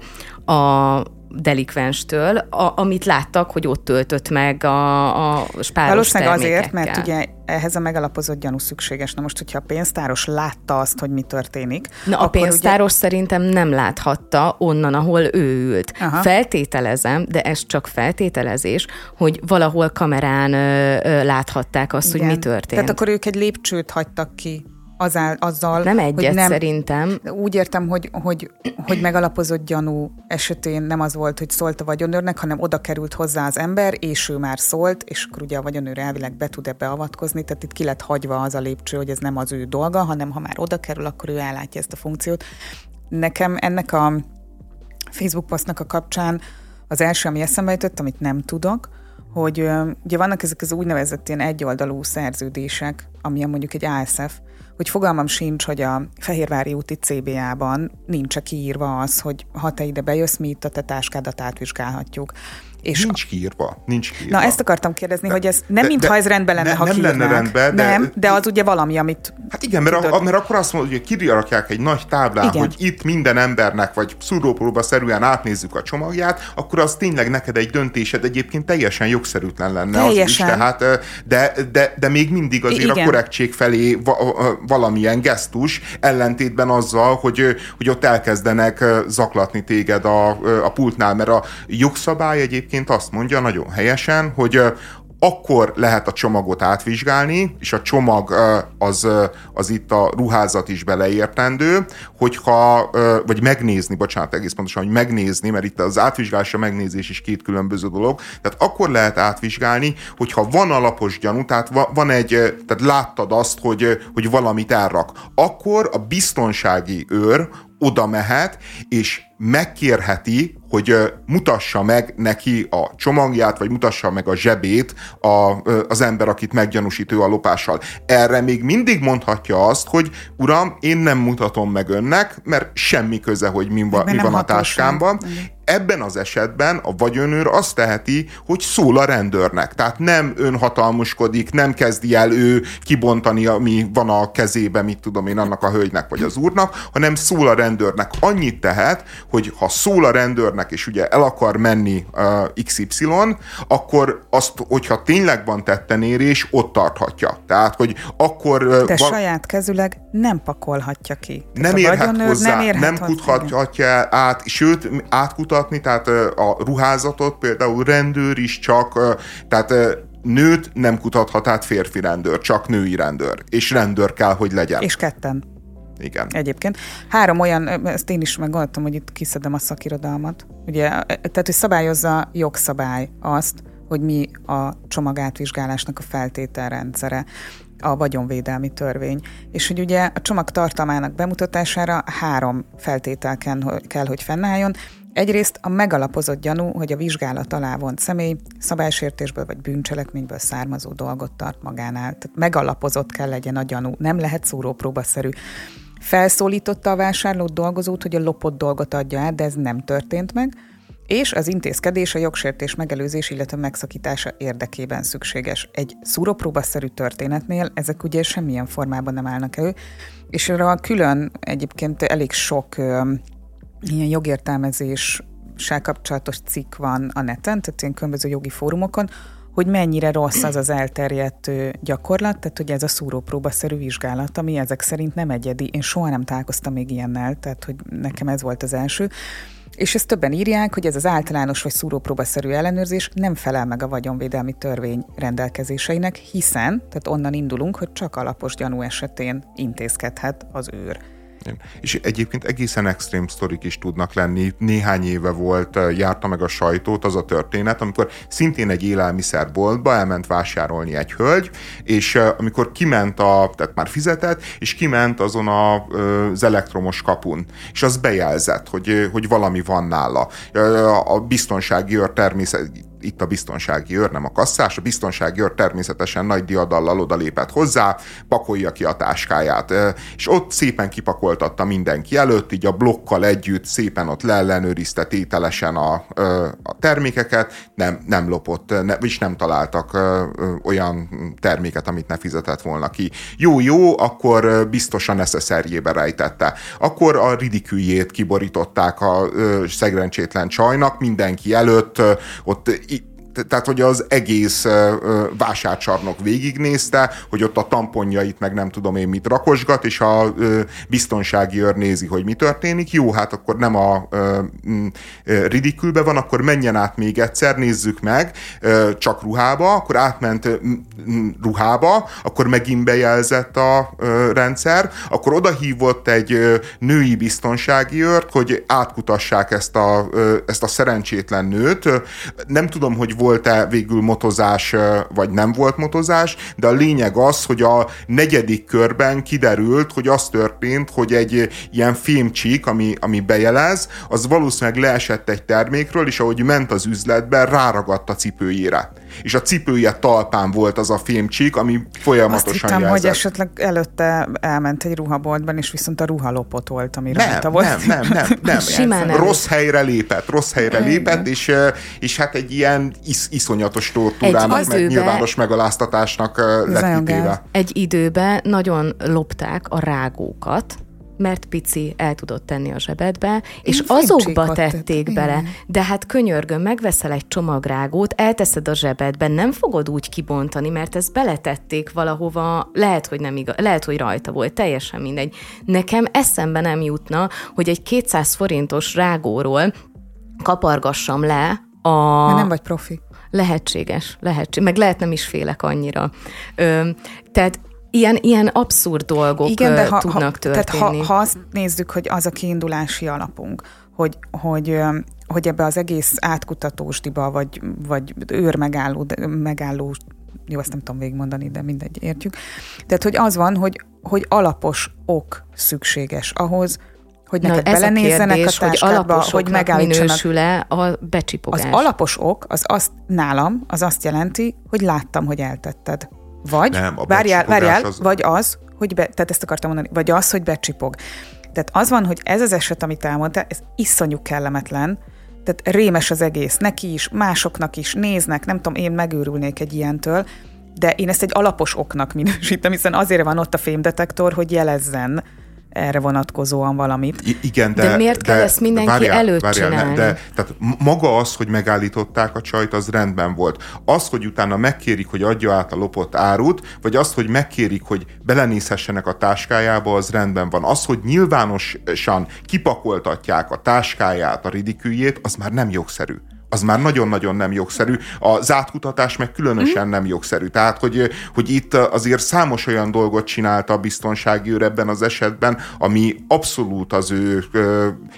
a delikvenstől, a, amit láttak, hogy ott töltött meg a, a spáros Valószínűleg azért, mert ugye ehhez a megalapozott gyanú szükséges. Na most, hogyha a pénztáros látta azt, hogy mi történik. Na a pénztáros ugye... szerintem nem láthatta onnan, ahol ő ült. Aha. Feltételezem, de ez csak feltételezés, hogy valahol kamerán ö, ö, láthatták azt, Igen. hogy mi történt. Tehát akkor ők egy lépcsőt hagytak ki azál, azzal, nem egyet hogy nem, szerintem. Úgy értem, hogy, hogy, hogy megalapozott gyanú esetén nem az volt, hogy szólt a vagyonőrnek, hanem oda került hozzá az ember, és ő már szólt, és akkor ugye a vagyonőr elvileg be tud ebbe avatkozni, tehát itt ki lett hagyva az a lépcső, hogy ez nem az ő dolga, hanem ha már oda kerül, akkor ő ellátja ezt a funkciót. Nekem ennek a Facebook posztnak a kapcsán az első, ami eszembe jutott, amit nem tudok, hogy ugye vannak ezek az úgynevezett ilyen egyoldalú szerződések, amilyen mondjuk egy ASF, hogy fogalmam sincs, hogy a Fehérvári úti CBA-ban nincs kiírva az, hogy ha te ide bejössz, mi itt a te táskádat átvizsgálhatjuk. És nincs kiírva, nincs kiírva. Na ezt akartam kérdezni, de, hogy ez nem mintha ez rendben lenne, ne, ha Nem kiírnák. lenne rendben, de... Nem, de az ugye valami, amit... Hát igen, mert, a, mert akkor azt mondod, hogy kirakják egy nagy táblán, igen. hogy itt minden embernek, vagy szúrópróba szerűen átnézzük a csomagját, akkor az tényleg neked egy döntésed egyébként teljesen jogszerűtlen lenne teljesen. az is. Tehát, de, de, de még mindig azért igen. a korrektség felé va, valamilyen gesztus, ellentétben azzal, hogy, hogy ott elkezdenek zaklatni téged a, a pultnál, mert a jogszabály egyébként egyébként azt mondja nagyon helyesen, hogy akkor lehet a csomagot átvizsgálni, és a csomag az, az itt a ruházat is beleértendő, hogyha, vagy megnézni, bocsánat, egész pontosan, hogy megnézni, mert itt az átvizsgálás a megnézés is két különböző dolog, tehát akkor lehet átvizsgálni, hogyha van alapos gyanú, tehát van egy, tehát láttad azt, hogy, hogy valamit elrak, akkor a biztonsági őr oda mehet, és megkérheti, hogy mutassa meg neki a csomagját, vagy mutassa meg a zsebét a, az ember, akit meggyanúsít ő a lopással. Erre még mindig mondhatja azt, hogy uram, én nem mutatom meg önnek, mert semmi köze, hogy mi, mi van a táskámban. Ebben az esetben a vagyonőr azt teheti, hogy szól a rendőrnek. Tehát nem önhatalmuskodik, nem kezdi el ő kibontani, ami van a kezébe, mit tudom én, annak a hölgynek vagy az úrnak, hanem szól a rendőrnek. Annyit tehet, hogy ha szól a rendőrnek, és ugye el akar menni uh, XY, akkor azt, hogyha tényleg van tettenérés, ott tarthatja. Tehát, hogy akkor... Uh, De va- saját kezüleg nem pakolhatja ki. Nem érhet hozzá, nem, érhet nem kuthatja át, sőt, átkutatni, tehát a ruházatot például rendőr is csak, tehát nőt nem kutathat át férfi rendőr, csak női rendőr. És rendőr kell, hogy legyen. És ketten. Igen. Egyébként. Három olyan, ezt én is meggondoltam, hogy itt kiszedem a szakirodalmat. Ugye, tehát, hogy szabályozza jogszabály azt, hogy mi a csomagátvizsgálásnak a feltételrendszere a vagyonvédelmi törvény. És hogy ugye a csomag tartalmának bemutatására három feltétel kell, hogy fennálljon. Egyrészt a megalapozott gyanú, hogy a vizsgálat alá vont személy szabálysértésből vagy bűncselekményből származó dolgot tart magánál. Tehát megalapozott kell legyen a gyanú, nem lehet szúrópróbaszerű. Felszólította a vásárlót dolgozót, hogy a lopott dolgot adja át, de ez nem történt meg, és az intézkedés a jogsértés megelőzés, illetve megszakítása érdekében szükséges. Egy szúrópróbaszerű történetnél ezek ugye semmilyen formában nem állnak elő, és erre a külön egyébként elég sok ilyen jogértelmezés kapcsolatos cikk van a neten, tehát ilyen különböző jogi fórumokon, hogy mennyire rossz az az elterjedt gyakorlat, tehát hogy ez a szúrópróbaszerű vizsgálat, ami ezek szerint nem egyedi. Én soha nem találkoztam még ilyennel, tehát hogy nekem ez volt az első. És ezt többen írják, hogy ez az általános vagy szúrópróbaszerű ellenőrzés nem felel meg a vagyonvédelmi törvény rendelkezéseinek, hiszen, tehát onnan indulunk, hogy csak alapos gyanú esetén intézkedhet az őr. És egyébként egészen extrém sztorik is tudnak lenni. Néhány éve volt, járta meg a sajtót az a történet, amikor szintén egy élelmiszerboltba elment vásárolni egy hölgy, és amikor kiment a, tehát már fizetett, és kiment azon a, az elektromos kapun, és az bejelzett, hogy, hogy valami van nála. A biztonsági őr természet, itt a biztonsági őr, nem a kasszás. A biztonsági őr természetesen nagy diadallal odalépett hozzá, pakolja ki a táskáját. És ott szépen kipakoltatta mindenki előtt, így a blokkal együtt szépen ott leellenőrizte tételesen a, a termékeket, nem, nem lopott, ne, és nem találtak olyan terméket, amit ne fizetett volna ki. Jó, jó, akkor biztosan neszeszerjébe rejtette. Akkor a ridiküljét kiborították a szegrencsétlen csajnak mindenki előtt, ott tehát hogy az egész vásárcsarnok végignézte, hogy ott a tamponjait meg nem tudom én mit rakosgat, és a biztonsági őr nézi, hogy mi történik. Jó, hát akkor nem a ridikülbe van, akkor menjen át még egyszer, nézzük meg, csak ruhába, akkor átment ruhába, akkor megint bejelzett a rendszer, akkor oda hívott egy női biztonsági őrt, hogy átkutassák ezt a, ezt a szerencsétlen nőt. Nem tudom, hogy volt volt-e végül motozás, vagy nem volt motozás, de a lényeg az, hogy a negyedik körben kiderült, hogy az történt, hogy egy ilyen filmcsík, ami, ami bejelez, az valószínűleg leesett egy termékről, és ahogy ment az üzletben, ráragadt a cipőjére és a cipője talpán volt az a filmcsík, ami folyamatosan Azt hittem, jelzett. hogy esetleg előtte elment egy ruhaboltban, és viszont a ruha lopott volt, ami nem, rajta volt. Nem, nem, nem, nem. Simán rossz helyre lépett, rossz helyre lépett, és, és hát egy ilyen is, iszonyatos tortúrának, meg nyilvános megaláztatásnak lett kitéve. Egy időben nagyon lopták a rágókat, mert pici el tudott tenni a zsebedbe, és azokba tették tett. bele. Igen. De hát könyörgöm, megveszel egy csomagrágót, elteszed a zsebedbe, nem fogod úgy kibontani, mert ezt beletették valahova, lehet, hogy nem igaz, lehet, hogy rajta volt, teljesen mindegy. Nekem eszembe nem jutna, hogy egy 200 forintos rágóról kapargassam le a... Mert nem vagy profi. Lehetséges, lehetséges, meg lehet nem is félek annyira. Ö, tehát Ilyen, ilyen abszurd dolgok Igen, de ha, tudnak ha, történni. Tehát ha, ha azt nézzük, hogy az a kiindulási alapunk, hogy, hogy, hogy ebbe az egész átkutatós vagy, vagy őr megálló, megálló jó, ezt nem tudom végigmondani, de mindegy, értjük. Tehát, hogy az van, hogy, hogy alapos ok szükséges ahhoz, hogy neked Na, belenézzenek a, kérdés, a táskába, hogy, hogy megállítsanak. minősül-e a becsipogás? Az alapos ok, az azt nálam, az azt jelenti, hogy láttam, hogy eltetted. Vagy, nem, a várjál, várjál az... vagy az, hogy be, tehát ezt akartam mondani, vagy az, hogy becsipog. Tehát az van, hogy ez az eset, amit elmondtál, ez iszonyú kellemetlen, tehát rémes az egész, neki is, másoknak is, néznek, nem tudom, én megőrülnék egy ilyentől, de én ezt egy alapos oknak minősítem, hiszen azért van ott a fémdetektor, hogy jelezzen erre vonatkozóan valamit. I- igen, de, de miért de, kell ezt mindenki várjál, előtt várjál, csinálni? Ne, de, tehát maga az, hogy megállították a csajt, az rendben volt. Az, hogy utána megkérik, hogy adja át a lopott árut, vagy az, hogy megkérik, hogy belenézhessenek a táskájába, az rendben van. Az, hogy nyilvánosan kipakoltatják a táskáját, a ridiküljét, az már nem jogszerű az már nagyon-nagyon nem jogszerű. A zátkutatás meg különösen mm. nem jogszerű. Tehát, hogy, hogy itt azért számos olyan dolgot csinált a biztonsági őr ebben az esetben, ami abszolút az ő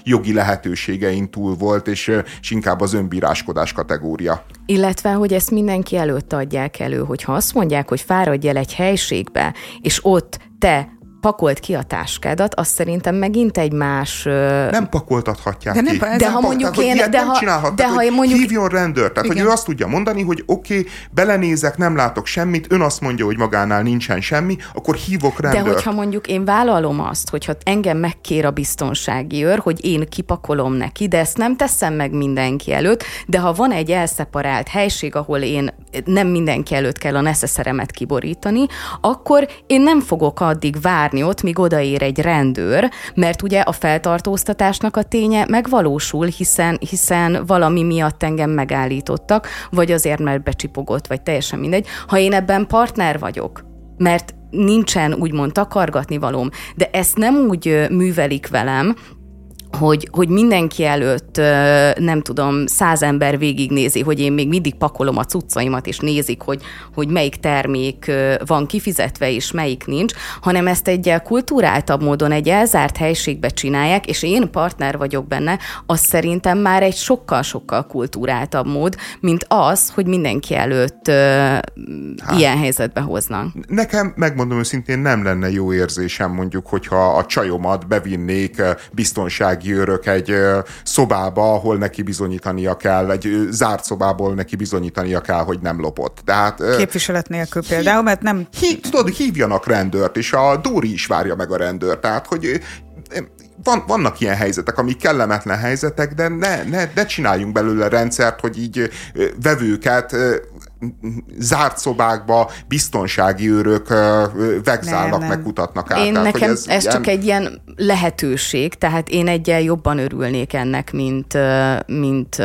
jogi lehetőségein túl volt, és, és inkább az önbíráskodás kategória. Illetve, hogy ezt mindenki előtt adják elő, hogyha azt mondják, hogy fáradj el egy helységbe, és ott te pakolt ki a táskádat, azt szerintem megint egy más... Nem pakoltathatják de nem, ki. De nem ha mondjuk én... De nem ha, de ha mondjuk... Hívjon rendőrt. Tehát, Igen. hogy ő azt tudja mondani, hogy oké, okay, belenézek, nem látok semmit, ön azt mondja, hogy magánál nincsen semmi, akkor hívok rendőrt. De hogyha mondjuk én vállalom azt, hogyha engem megkér a biztonsági őr, hogy én kipakolom neki, de ezt nem teszem meg mindenki előtt, de ha van egy elszeparált helység, ahol én nem mindenki előtt kell a neszeszeremet kiborítani, akkor én nem fogok addig várni ott, míg odaér egy rendőr, mert ugye a feltartóztatásnak a ténye megvalósul, hiszen, hiszen valami miatt engem megállítottak, vagy azért, mert becsipogott, vagy teljesen mindegy. Ha én ebben partner vagyok, mert nincsen úgymond takargatni valóm, de ezt nem úgy művelik velem, hogy, hogy mindenki előtt, nem tudom, száz ember végignézi, hogy én még mindig pakolom a cuccaimat, és nézik, hogy, hogy melyik termék van kifizetve, és melyik nincs, hanem ezt egy kultúráltabb módon, egy elzárt helységbe csinálják, és én partner vagyok benne, az szerintem már egy sokkal-sokkal kultúráltabb mód, mint az, hogy mindenki előtt hát, ilyen helyzetbe hoznak. Nekem, megmondom őszintén, nem lenne jó érzésem mondjuk, hogyha a csajomat bevinnék biztonság őrök egy szobába, ahol neki bizonyítania kell, egy zárt szobából neki bizonyítania kell, hogy nem lopott. Tehát, Képviselet nélkül például, mert nem... Hí, tudod, hívjanak rendőrt, és a Dóri is várja meg a rendőrt. Tehát, hogy van, vannak ilyen helyzetek, amik kellemetlen helyzetek, de ne, ne, ne csináljunk belőle rendszert, hogy így vevőket zárt szobákba biztonsági őrök vegzálnak, meg kutatnak át. Én tehát, nekem ez, ez ilyen... csak egy ilyen lehetőség, tehát én egyel jobban örülnék ennek, mint, mint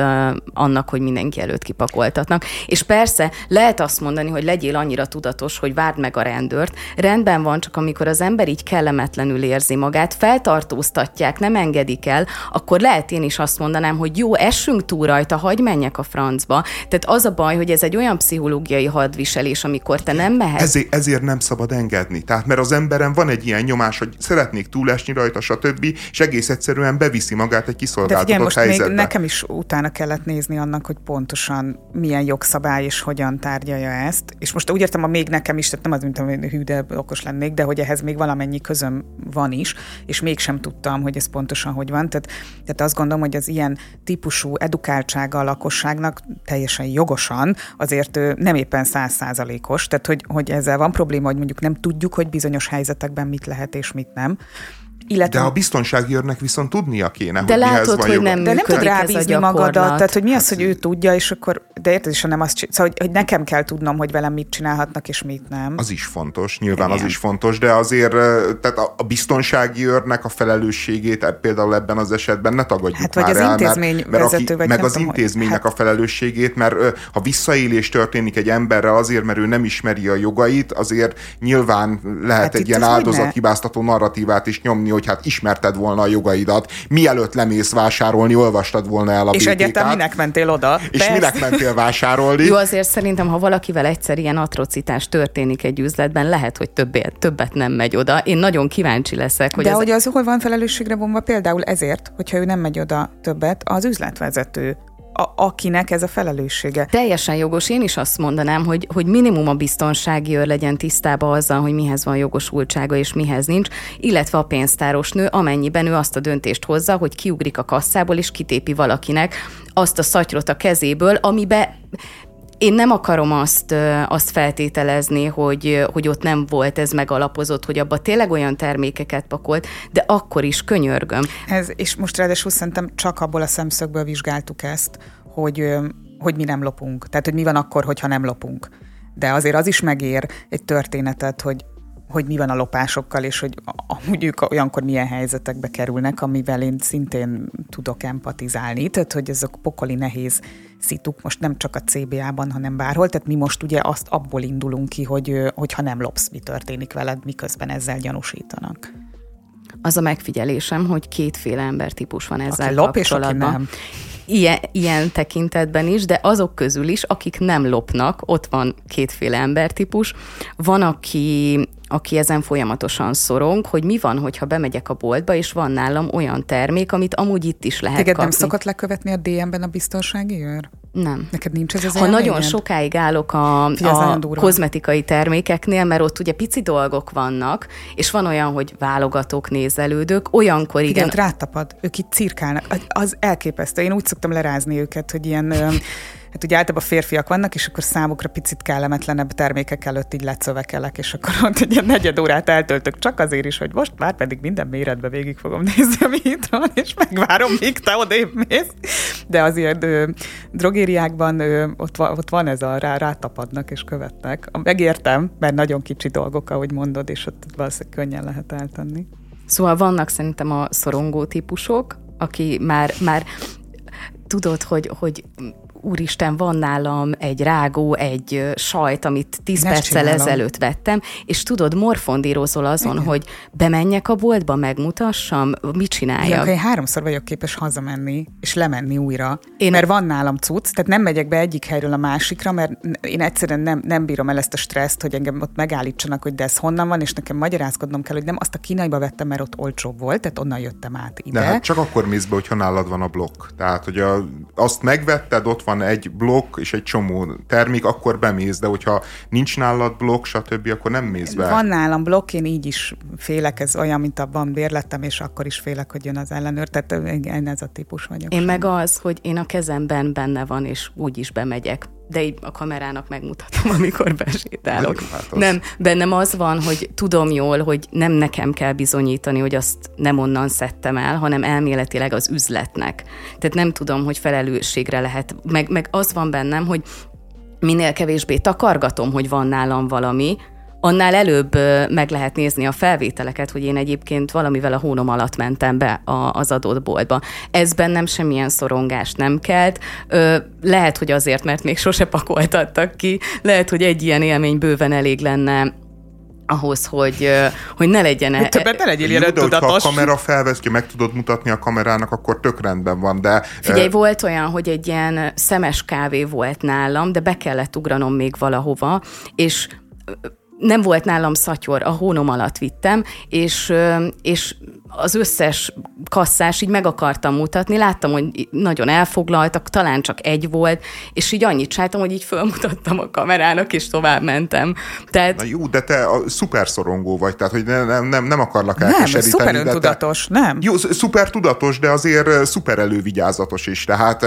annak, hogy mindenki előtt kipakoltatnak. És persze lehet azt mondani, hogy legyél annyira tudatos, hogy várd meg a rendőrt. Rendben van, csak amikor az ember így kellemetlenül érzi magát, feltartóztatják, nem engedik el, akkor lehet én is azt mondanám, hogy jó, essünk túl rajta, hagyj menjek a francba. Tehát az a baj, hogy ez egy olyan pszichológiai hadviselés, amikor te nem mehetsz. Ezért, ezért nem szabad engedni. Tehát mert az emberen van egy ilyen nyomás, hogy szeretnék túlesni rajta, stb. és egész egyszerűen beviszi magát egy kiszolgáltatott De figyelj, most helyzetbe. még nekem is utána kellett nézni annak, hogy pontosan milyen jogszabály és hogyan tárgyalja ezt. És most úgy értem, a még nekem is, tehát nem az, mint hogy hű, de okos lennék, de hogy ehhez még valamennyi közöm van is, és mégsem tudtam, hogy ez pontosan hogy van. Tehát, tehát azt gondolom, hogy az ilyen típusú edukáltsága a lakosságnak teljesen jogosan azért nem éppen százszázalékos, tehát hogy, hogy ezzel van probléma, hogy mondjuk nem tudjuk, hogy bizonyos helyzetekben mit lehet és mit nem. Illetve... De a biztonsági őrnek viszont tudnia kéne, de hogy látod, hogy nem De nem tud rábízni magadat, tehát hogy mi az, hogy ő tudja, és akkor, de érted, és nem azt szóval, hogy, hogy nekem kell tudnom, hogy velem mit csinálhatnak, és mit nem. Az is fontos, nyilván Igen. az is fontos, de azért tehát a, a biztonsági őrnek a felelősségét e, például ebben az esetben ne tagadjuk hát, vagy már az el, intézmény mert, mert vezető, aki, meg az tudom, intézménynek hát... a felelősségét, mert ha visszaélés történik egy emberrel azért, mert ő nem ismeri a jogait, azért nyilván lehet hát egy ilyen áldozathibáztató narratívát is nyomni, hogy hát ismerted volna a jogaidat, mielőtt lemész vásárolni, olvastad volna el a És egyáltalán minek mentél oda? És Persze. minek mentél vásárolni? Jó, azért szerintem, ha valakivel egyszer ilyen atrocitás történik egy üzletben, lehet, hogy többet, többet nem megy oda. Én nagyon kíváncsi leszek, hogy De ez... hogy az hol van felelősségre vonva például ezért, hogyha ő nem megy oda többet, az üzletvezető a, akinek ez a felelőssége. Teljesen jogos. Én is azt mondanám, hogy, hogy minimum a biztonsági őr legyen tisztában azzal, hogy mihez van jogosultsága és mihez nincs, illetve a pénztáros nő, amennyiben ő azt a döntést hozza, hogy kiugrik a kasszából és kitépi valakinek azt a szatyrot a kezéből, amibe én nem akarom azt, azt feltételezni, hogy, hogy ott nem volt ez megalapozott, hogy abba tényleg olyan termékeket pakolt, de akkor is könyörgöm. Ez, és most ráadásul szerintem csak abból a szemszögből vizsgáltuk ezt, hogy, hogy mi nem lopunk. Tehát, hogy mi van akkor, hogyha nem lopunk. De azért az is megér egy történetet, hogy hogy mi van a lopásokkal, és hogy amúgy ők olyankor milyen helyzetekbe kerülnek, amivel én szintén tudok empatizálni. Tehát, hogy ezek pokoli nehéz szituk, most nem csak a CBA-ban, hanem bárhol. Tehát mi most ugye azt abból indulunk ki, hogy, hogy ha nem lopsz, mi történik veled, miközben ezzel gyanúsítanak. Az a megfigyelésem, hogy kétféle embertípus van ezzel aki lop, kapcsolatban. És aki nem ilyen, ilyen tekintetben is, de azok közül is, akik nem lopnak, ott van kétféle embertípus. Van, aki aki ezen folyamatosan szorong, hogy mi van, hogyha bemegyek a boltba, és van nálam olyan termék, amit amúgy itt is lehet Téged kapni. nem szokott lekövetni a DM-ben a biztonsági őr? Nem. Neked nincs ez az Ha nagyon sokáig állok a, a kozmetikai termékeknél, mert ott ugye pici dolgok vannak, és van olyan, hogy válogatók, nézelődök, olyankor igen. Igen, rátapad, ők itt cirkálnak. Az elképesztő. Én úgy szoktam lerázni őket, hogy ilyen hát ugye általában férfiak vannak, és akkor számukra picit kellemetlenebb termékek előtt így lecövekelek, és akkor ott ilyen negyed órát eltöltök csak azért is, hogy most már pedig minden méretbe végig fogom nézni, ami itt van, és megvárom, míg te odébb mész. De azért ö, drogériákban ö, ott, van, ott van ez a rá, rátapadnak és követnek. Megértem, mert nagyon kicsi dolgok, ahogy mondod, és ott valószínűleg könnyen lehet eltenni. Szóval vannak szerintem a szorongó típusok, aki már, már tudod, hogy, hogy úristen, van nálam egy rágó, egy sajt, amit 10 perccel csinálom. ezelőtt vettem, és tudod, morfondírozol azon, Igen. hogy bemenjek a boltba, megmutassam, mit csináljak. Igen, én háromszor vagyok képes hazamenni, és lemenni újra, én mert van nálam cucc, tehát nem megyek be egyik helyről a másikra, mert én egyszerűen nem, nem bírom el ezt a stresszt, hogy engem ott megállítsanak, hogy de ez honnan van, és nekem magyarázkodnom kell, hogy nem azt a kínaiba vettem, mert ott olcsóbb volt, tehát onnan jöttem át ide. De hát csak akkor mész be, hogyha nálad van a blokk. Tehát, hogy a, azt megvetted, ott van van egy blokk és egy csomó termék, akkor bemész, de hogyha nincs nálad blokk, stb., akkor nem mész be. Van nálam blokk, én így is félek, ez olyan, mint abban bérlettem, és akkor is félek, hogy jön az ellenőr, tehát én ez a típus vagyok. Én meg az, hogy én a kezemben benne van, és úgy is bemegyek de így a kamerának megmutatom, amikor besétálok. Nem, bennem az van, hogy tudom jól, hogy nem nekem kell bizonyítani, hogy azt nem onnan szedtem el, hanem elméletileg az üzletnek. Tehát nem tudom, hogy felelősségre lehet. Meg, meg az van bennem, hogy minél kevésbé takargatom, hogy van nálam valami, annál előbb meg lehet nézni a felvételeket, hogy én egyébként valamivel a hónom alatt mentem be az adott boltba. Ez bennem semmilyen szorongást nem kelt. Lehet, hogy azért, mert még sose pakoltattak ki, lehet, hogy egy ilyen élmény bőven elég lenne ahhoz, hogy, hogy ne legyen... E- többet ne legyél ilyen tudatos. Ha a kamera felvesz ki, meg tudod mutatni a kamerának, akkor tök rendben van, de... Figyelj, volt olyan, hogy egy ilyen szemes kávé volt nálam, de be kellett ugranom még valahova, és nem volt nálam szatyor, a hónom alatt vittem, és, és az összes kasszás így meg akartam mutatni, láttam, hogy nagyon elfoglaltak, talán csak egy volt, és így annyit csináltam, hogy így fölmutattam a kamerának, és tovább mentem. Tehát... Na jó, de te a szuper szorongó vagy, tehát hogy nem, nem, nem akarlak elkeseríteni. Nem, szuper öntudatos, te... nem? Jó, szuper tudatos, de azért szuper elővigyázatos is. Tehát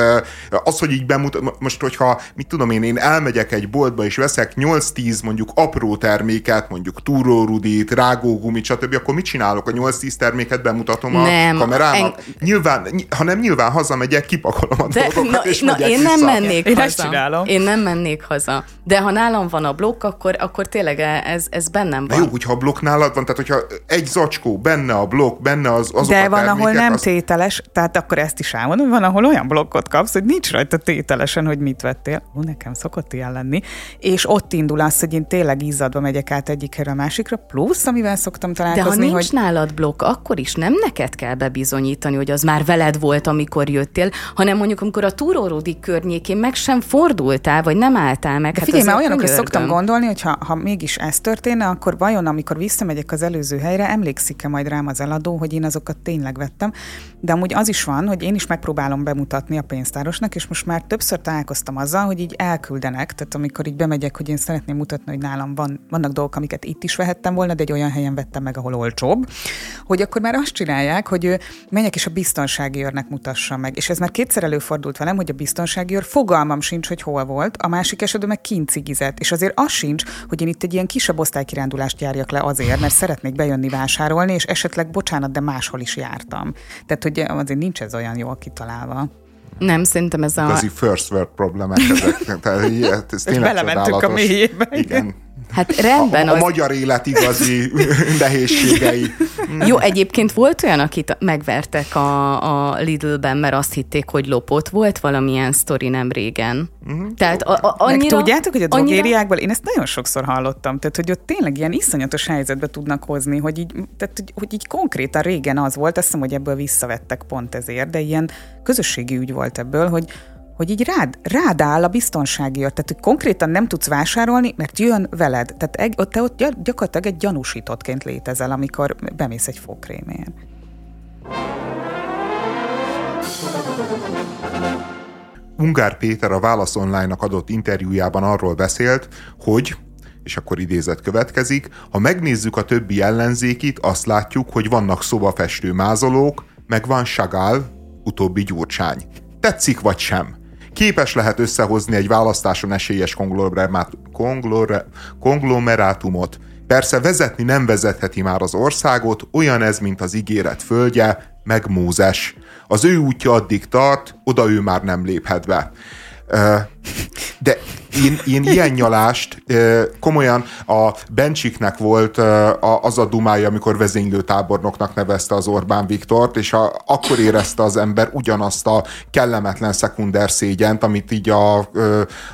az, hogy így bemutat, most hogyha, mit tudom én, én elmegyek egy boltba, és veszek 8-10 mondjuk apró terméket, mondjuk túrórudit, rágógumit, stb., akkor mit csinálok a 8-10 terméket őket bemutatom a nem, kamerának. En... Nyilván, hanem nyilván hazamegyek, kipakolom a De, dolgokat, na, és na, én vissza. nem mennék én haza. csinálom. Én nem mennék haza. De ha nálam van a blokk, akkor, akkor tényleg ez, ez bennem van. Na jó, hogyha a blokk nálad van, tehát hogyha egy zacskó, benne a blokk, benne az azok De a van, ahol nem az... tételes, tehát akkor ezt is elmondom, van, ahol olyan blokkot kapsz, hogy nincs rajta tételesen, hogy mit vettél. Ó, nekem szokott ilyen lenni. És ott indul az, hogy én tényleg izzadva megyek át egyik a másikra, plusz, amivel szoktam találkozni, De ha nincs hogy... nálad blokk, akkor is nem neked kell bebizonyítani, hogy az már veled volt, amikor jöttél, hanem mondjuk, amikor a túróródik környékén meg sem fordultál, vagy nem álltál meg. De hát figyelj, már olyanokra szoktam gondolni, hogy ha, ha mégis ez történne, akkor vajon, amikor visszamegyek az előző helyre, emlékszik-e majd rám az eladó, hogy én azokat tényleg vettem. De amúgy az is van, hogy én is megpróbálom bemutatni a pénztárosnak, és most már többször találkoztam azzal, hogy így elküldenek, tehát amikor így bemegyek, hogy én szeretném mutatni, hogy nálam van, vannak dolgok, amiket itt is vehettem volna, de egy olyan helyen vettem meg, ahol olcsóbb, hogy akkor már azt csinálják, hogy ő menjek és a biztonsági őrnek mutassa meg. És ez már kétszer előfordult velem, hogy a biztonsági őr fogalmam sincs, hogy hol volt, a másik esetben meg kint cigizett. És azért az sincs, hogy én itt egy ilyen kisebb osztálykirándulást járjak le azért, mert szeretnék bejönni vásárolni, és esetleg bocsánat, de máshol is jártam. Tehát, hogy azért nincs ez olyan jól kitalálva. Nem, szerintem ez a... Igazi first world problémák ezek. Tehát, ez tényleg Belementünk a mélyébe. Igen. Hát rendben. A, a az... magyar élet igazi nehézségei. Jó, egyébként volt olyan, akit megvertek a, a Lidl-ben, mert azt hitték, hogy lopott. Volt valamilyen sztori nem régen. Uh-huh. Tehát a, a, annyira, Meg tudjátok, hogy a drogériákból, én ezt nagyon sokszor hallottam, tehát hogy ott tényleg ilyen iszonyatos helyzetbe tudnak hozni, hogy így, tehát, hogy, hogy így konkrétan régen az volt, azt hiszem, hogy ebből visszavettek pont ezért, de ilyen közösségi ügy volt ebből, hogy hogy így rád, rád áll a biztonsági őr. Tehát, hogy konkrétan nem tudsz vásárolni, mert jön veled. Tehát egy, ott, te ott gyakorlatilag egy gyanúsítottként létezel, amikor bemész egy fogkrémén. Ungár Péter a Válasz Online-nak adott interjújában arról beszélt, hogy és akkor idézet következik, ha megnézzük a többi ellenzékit, azt látjuk, hogy vannak szobafestő mázolók, meg van Chagall, utóbbi Gyurcsány. Tetszik vagy sem? Képes lehet összehozni egy választáson esélyes konglomerátumot. Persze vezetni nem vezetheti már az országot, olyan ez, mint az ígéret földje, meg Mózes. Az ő útja addig tart, oda ő már nem léphet be. De én, én ilyen nyalást komolyan a Bencsiknek volt az a dumája, amikor vezénylő tábornoknak nevezte az Orbán Viktort, és a, akkor érezte az ember ugyanazt a kellemetlen szekunder szégyent, amit így a,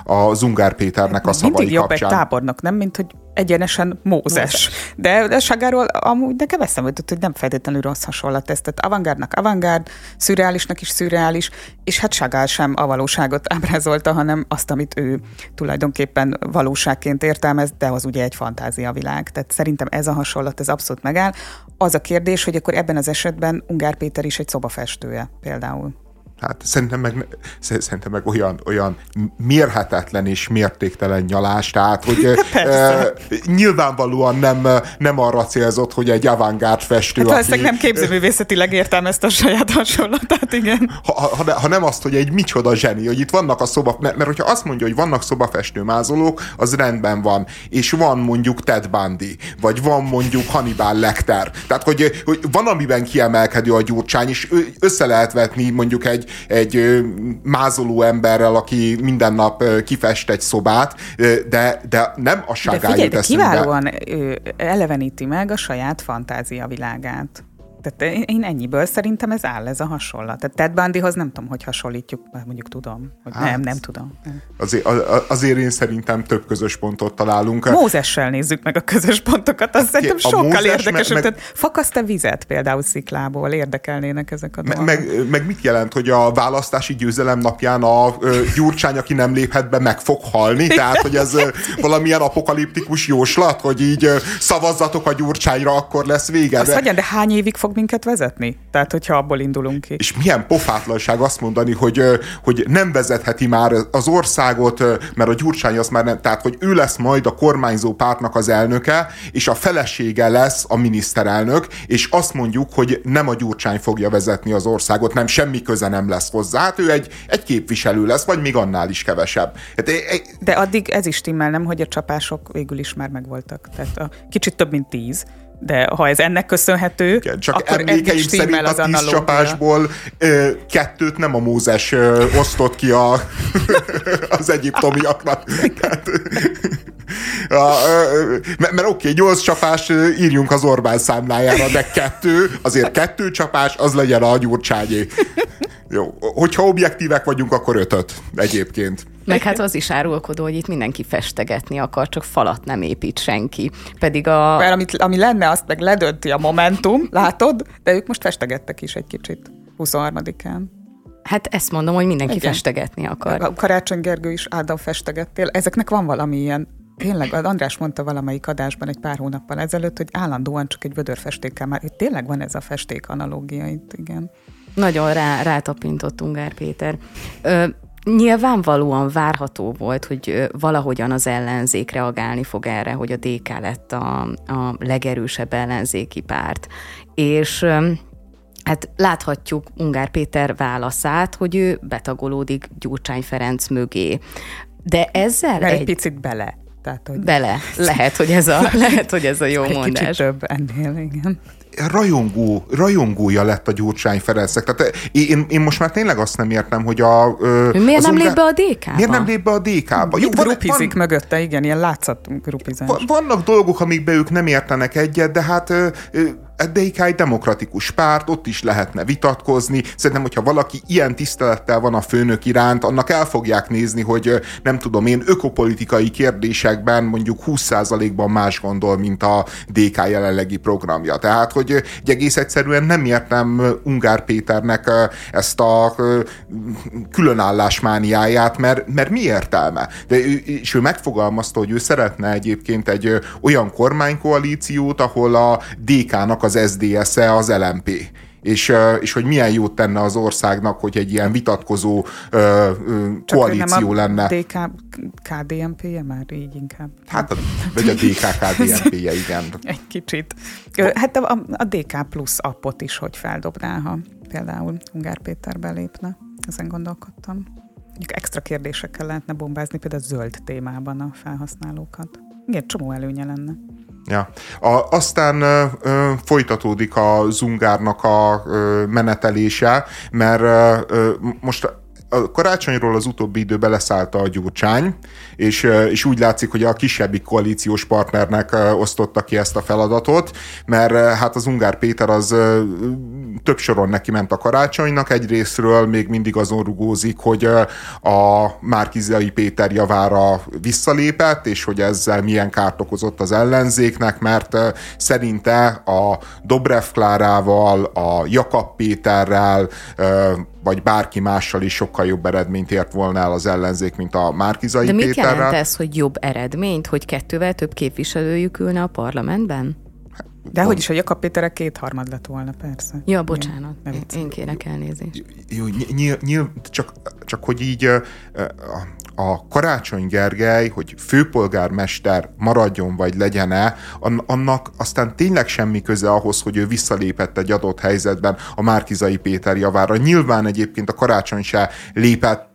a Zungár Péternek a szavai Mindig jobb kapcsán. egy tábornok, nem? Mint hogy egyenesen Mózes. De, de Sagáról amúgy nekem eszembe jutott, hogy nem feltétlenül rossz hasonlat ez. Tehát avantgárdnak avantgárd, szürreálisnak is szürreális, és hát Sagál sem a valóságot ábrázolta, hanem azt, amit ő tulajdonképpen valóságként értelmez, de az ugye egy fantázia világ. Tehát szerintem ez a hasonlat, ez abszolút megáll. Az a kérdés, hogy akkor ebben az esetben Ungár Péter is egy szobafestője például. Hát szerintem meg, szerintem meg olyan, olyan mérhetetlen és mértéktelen nyalás, tehát hogy e, nyilvánvalóan nem, nem arra célzott, hogy egy avantgárd festő, hát aki... nem képzőművészetileg értelmezte a saját hasonlatát, igen. Ha, ha, ha nem azt, hogy egy micsoda zseni, hogy itt vannak a szoba, mert, mert hogyha azt mondja, hogy vannak szobafestőmázolók, az rendben van, és van mondjuk Ted Bundy, vagy van mondjuk Hannibal Lecter, tehát hogy, hogy van, amiben kiemelkedő a gyurcsány, és össze lehet vetni mondjuk egy, egy mázoló emberrel, aki minden nap kifest egy szobát, de, de nem a de figyelj, de kiválóan eleveníti meg a saját fantázia világát. Tehát én ennyiből szerintem ez áll, ez a hasonlat. Tehát Ted Bundyhoz nem tudom, hogy hasonlítjuk, mondjuk tudom, hogy hát, nem, nem tudom. Azért, azért én szerintem több közös pontot találunk. Mózessel nézzük meg a közös pontokat, azt szerintem sokkal érdekesebb. Meg, meg, fakaszt-e vizet például sziklából? Érdekelnének ezek a dolgok. Meg, meg mit jelent, hogy a választási győzelem napján a ö, Gyurcsány, aki nem léphet be, meg fog halni? Tehát, hogy ez ö, valamilyen apokaliptikus jóslat, hogy így ö, szavazzatok a Gyurcsányra, akkor lesz vége. Azt de... de hány évig fog minket vezetni? Tehát, hogyha abból indulunk ki. És milyen pofátlanság azt mondani, hogy, hogy nem vezetheti már az országot, mert a Gyurcsány az már nem, tehát, hogy ő lesz majd a kormányzó pártnak az elnöke, és a felesége lesz a miniszterelnök, és azt mondjuk, hogy nem a Gyurcsány fogja vezetni az országot, nem semmi köze nem lesz hozzá. Hát ő egy, egy képviselő lesz, vagy még annál is kevesebb. Hát, De addig ez is timmel, nem, hogy a csapások végül is már megvoltak. Tehát a, kicsit több, mint tíz de ha ez ennek köszönhető, Igen, csak akkor emlékeim szerint az a tíz csapásból ö, kettőt nem a Mózes ö, osztott ki a, az egyiptomiaknak. a, ö, mert, mert oké, nyolc csapás írjunk az Orbán számlájára, de kettő, azért kettő csapás, az legyen a gyurcsányé. Jó, hogyha objektívek vagyunk, akkor ötöt egyébként. Meg hát az is árulkodó, hogy itt mindenki festegetni akar, csak falat nem épít senki. Pedig a... Mert amit, ami lenne, azt meg ledönti a Momentum, látod? De ők most festegettek is egy kicsit 23-án. Hát ezt mondom, hogy mindenki Igen. festegetni akar. A Karácsony Gergő is Ádám festegettél. Ezeknek van valami ilyen Tényleg, András mondta valamelyik adásban egy pár hónappal ezelőtt, hogy állandóan csak egy vödörfestékkel már, tényleg van ez a festék analógia itt, igen. Nagyon rá, rátapintott Ungár Péter. Ö, Nyilvánvalóan várható volt, hogy valahogyan az ellenzék reagálni fog erre, hogy a DK lett a, a legerősebb ellenzéki párt. És hát láthatjuk Ungár Péter válaszát, hogy ő betagolódik Gyurcsány Ferenc mögé. De ezzel egy... egy picit bele. Tehát, hogy... Bele. Lehet, hogy ez a, lehet, hogy ez a jó egy mondás. Kicsit több ennél, igen rajongó, rajongója lett a Gyurcsány Ferencnek. Tehát én, én most már tényleg azt nem értem, hogy a... miért nem lép be a DK-ba? Miért nem lép be a DK-ba? Jó, van, grupizik van, mögötte, igen, ilyen látszat grupizás. Vannak dolgok, amikbe ők nem értenek egyet, de hát DK egy demokratikus párt, ott is lehetne vitatkozni. Szerintem, hogyha valaki ilyen tisztelettel van a főnök iránt, annak el fogják nézni, hogy nem tudom én, ökopolitikai kérdésekben mondjuk 20%-ban más gondol, mint a DK jelenlegi programja. Tehát, hogy egy egész egyszerűen nem értem Ungár Péternek ezt a különállásmániáját, mert, mert mi értelme? De ő, és ő megfogalmazta, hogy ő szeretne egyébként egy olyan kormánykoalíciót, ahol a DK-nak az SZDSZ-e az LMP és, és hogy milyen jót tenne az országnak, hogy egy ilyen vitatkozó uh, koalíció nem a lenne. DK, KDNP-je már így inkább. Hát, vagy a DK KDNP-je, igen. Egy kicsit. Hát a, a DK plusz appot is hogy feldobná, ha például Ungár Péter belépne. Ezen gondolkodtam. Mondjuk extra kérdésekkel lehetne bombázni, például a zöld témában a felhasználókat. Igen, csomó előnye lenne. Ja. A, aztán ö, ö, folytatódik a Zungárnak a ö, menetelése, mert ö, most a karácsonyról az utóbbi időben leszállta a gyurcsány, és, és úgy látszik, hogy a kisebbik koalíciós partnernek osztotta ki ezt a feladatot, mert hát az Ungár Péter az több soron neki ment a karácsonynak, egyrésztről még mindig azon rugózik, hogy a Márkizai Péter javára visszalépett, és hogy ezzel milyen kárt okozott az ellenzéknek, mert szerinte a Dobrev Klárával, a Jakab Péterrel, vagy bárki mással is sokkal jobb eredményt ért volna el az ellenzék, mint a Márkizai De mit Péterrel. jelent ez, hogy jobb eredményt, hogy kettővel több képviselőjük ülne a parlamentben? De hogy is, hogy Jakab Péterek kétharmad lett volna, persze. Ja, bocsánat, én, én kérek elnézést. Jó, nyilv, nyilv, csak, csak hogy így a, Karácsony Gergely, hogy főpolgármester maradjon vagy legyen-e, annak aztán tényleg semmi köze ahhoz, hogy ő visszalépett egy adott helyzetben a Márkizai Péter javára. Nyilván egyébként a Karácsony se lépett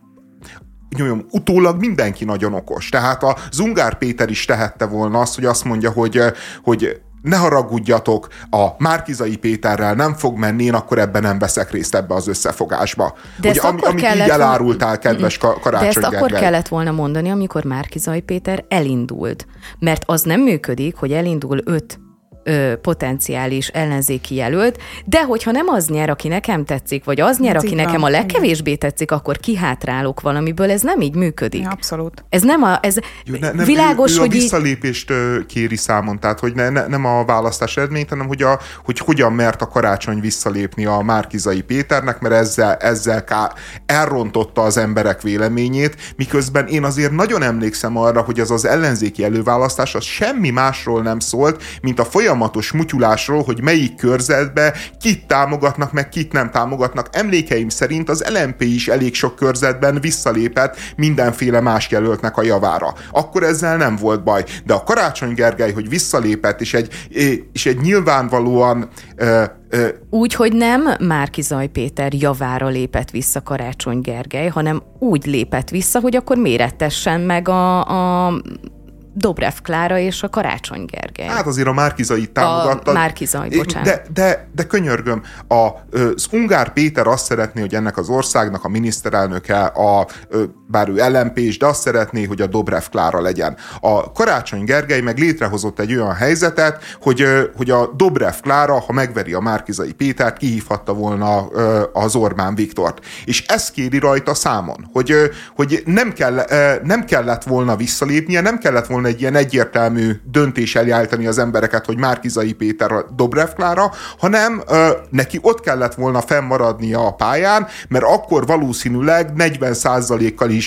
mondjam, utólag mindenki nagyon okos. Tehát a Zungár Péter is tehette volna azt, hogy azt mondja, hogy, hogy ne haragudjatok, a Márkizai Péterrel nem fog menni, én akkor ebben nem veszek részt ebbe az összefogásba. De Ugye, ami, amit így elárultál, kedves Karácsony De ezt Gergely. akkor kellett volna mondani, amikor Márkizai Péter elindult. Mert az nem működik, hogy elindul öt ö, potenciális ellenzéki jelölt, de hogyha nem az nyer, aki nekem tetszik, vagy az nyer, aki nekem a legkevésbé tetszik, akkor kihátrálok valamiből, ez nem így működik. Ja, abszolút. Ez nem a, ez Jó, ne, nem, világos, ő, ő hogy a visszalépést így... kéri számon, tehát hogy ne, ne, nem a választás eredményt, hanem hogy, a, hogy hogyan mert a karácsony visszalépni a Márkizai Péternek, mert ezzel, ezzel ká, elrontotta az emberek véleményét, miközben én azért nagyon emlékszem arra, hogy az az ellenzéki előválasztás az semmi másról nem szólt, mint a folyamat folyamatos mutyulásról, hogy melyik körzetbe kit támogatnak, meg kit nem támogatnak. Emlékeim szerint az LMP is elég sok körzetben visszalépett mindenféle más jelöltnek a javára. Akkor ezzel nem volt baj. De a Karácsony Gergely, hogy visszalépett, és egy, és egy nyilvánvalóan úgy, hogy nem Márki Zaj Péter javára lépett vissza Karácsony Gergely, hanem úgy lépett vissza, hogy akkor mérettessen meg a, a Dobrev Klára és a Karácsony Gergely. Hát azért a Márkizai támogatta. A Márkizai, bocsánat. De, de, de könyörgöm, a, az Ungár Péter azt szeretné, hogy ennek az országnak a miniszterelnöke, a, bár ő lmp de azt szeretné, hogy a Dobrev Klára legyen. A Karácsony Gergely meg létrehozott egy olyan helyzetet, hogy, hogy a Dobrev Klára, ha megveri a Márkizai Pétert, kihívhatta volna az Orbán Viktort. És ez kéri rajta számon, hogy, hogy nem, kell, nem kellett volna visszalépnie, nem kellett volna egy ilyen egyértelmű döntés eljártani az embereket, hogy Márkizai Péter a Dobrev Klára, hanem neki ott kellett volna fennmaradnia a pályán, mert akkor valószínűleg 40%-kal is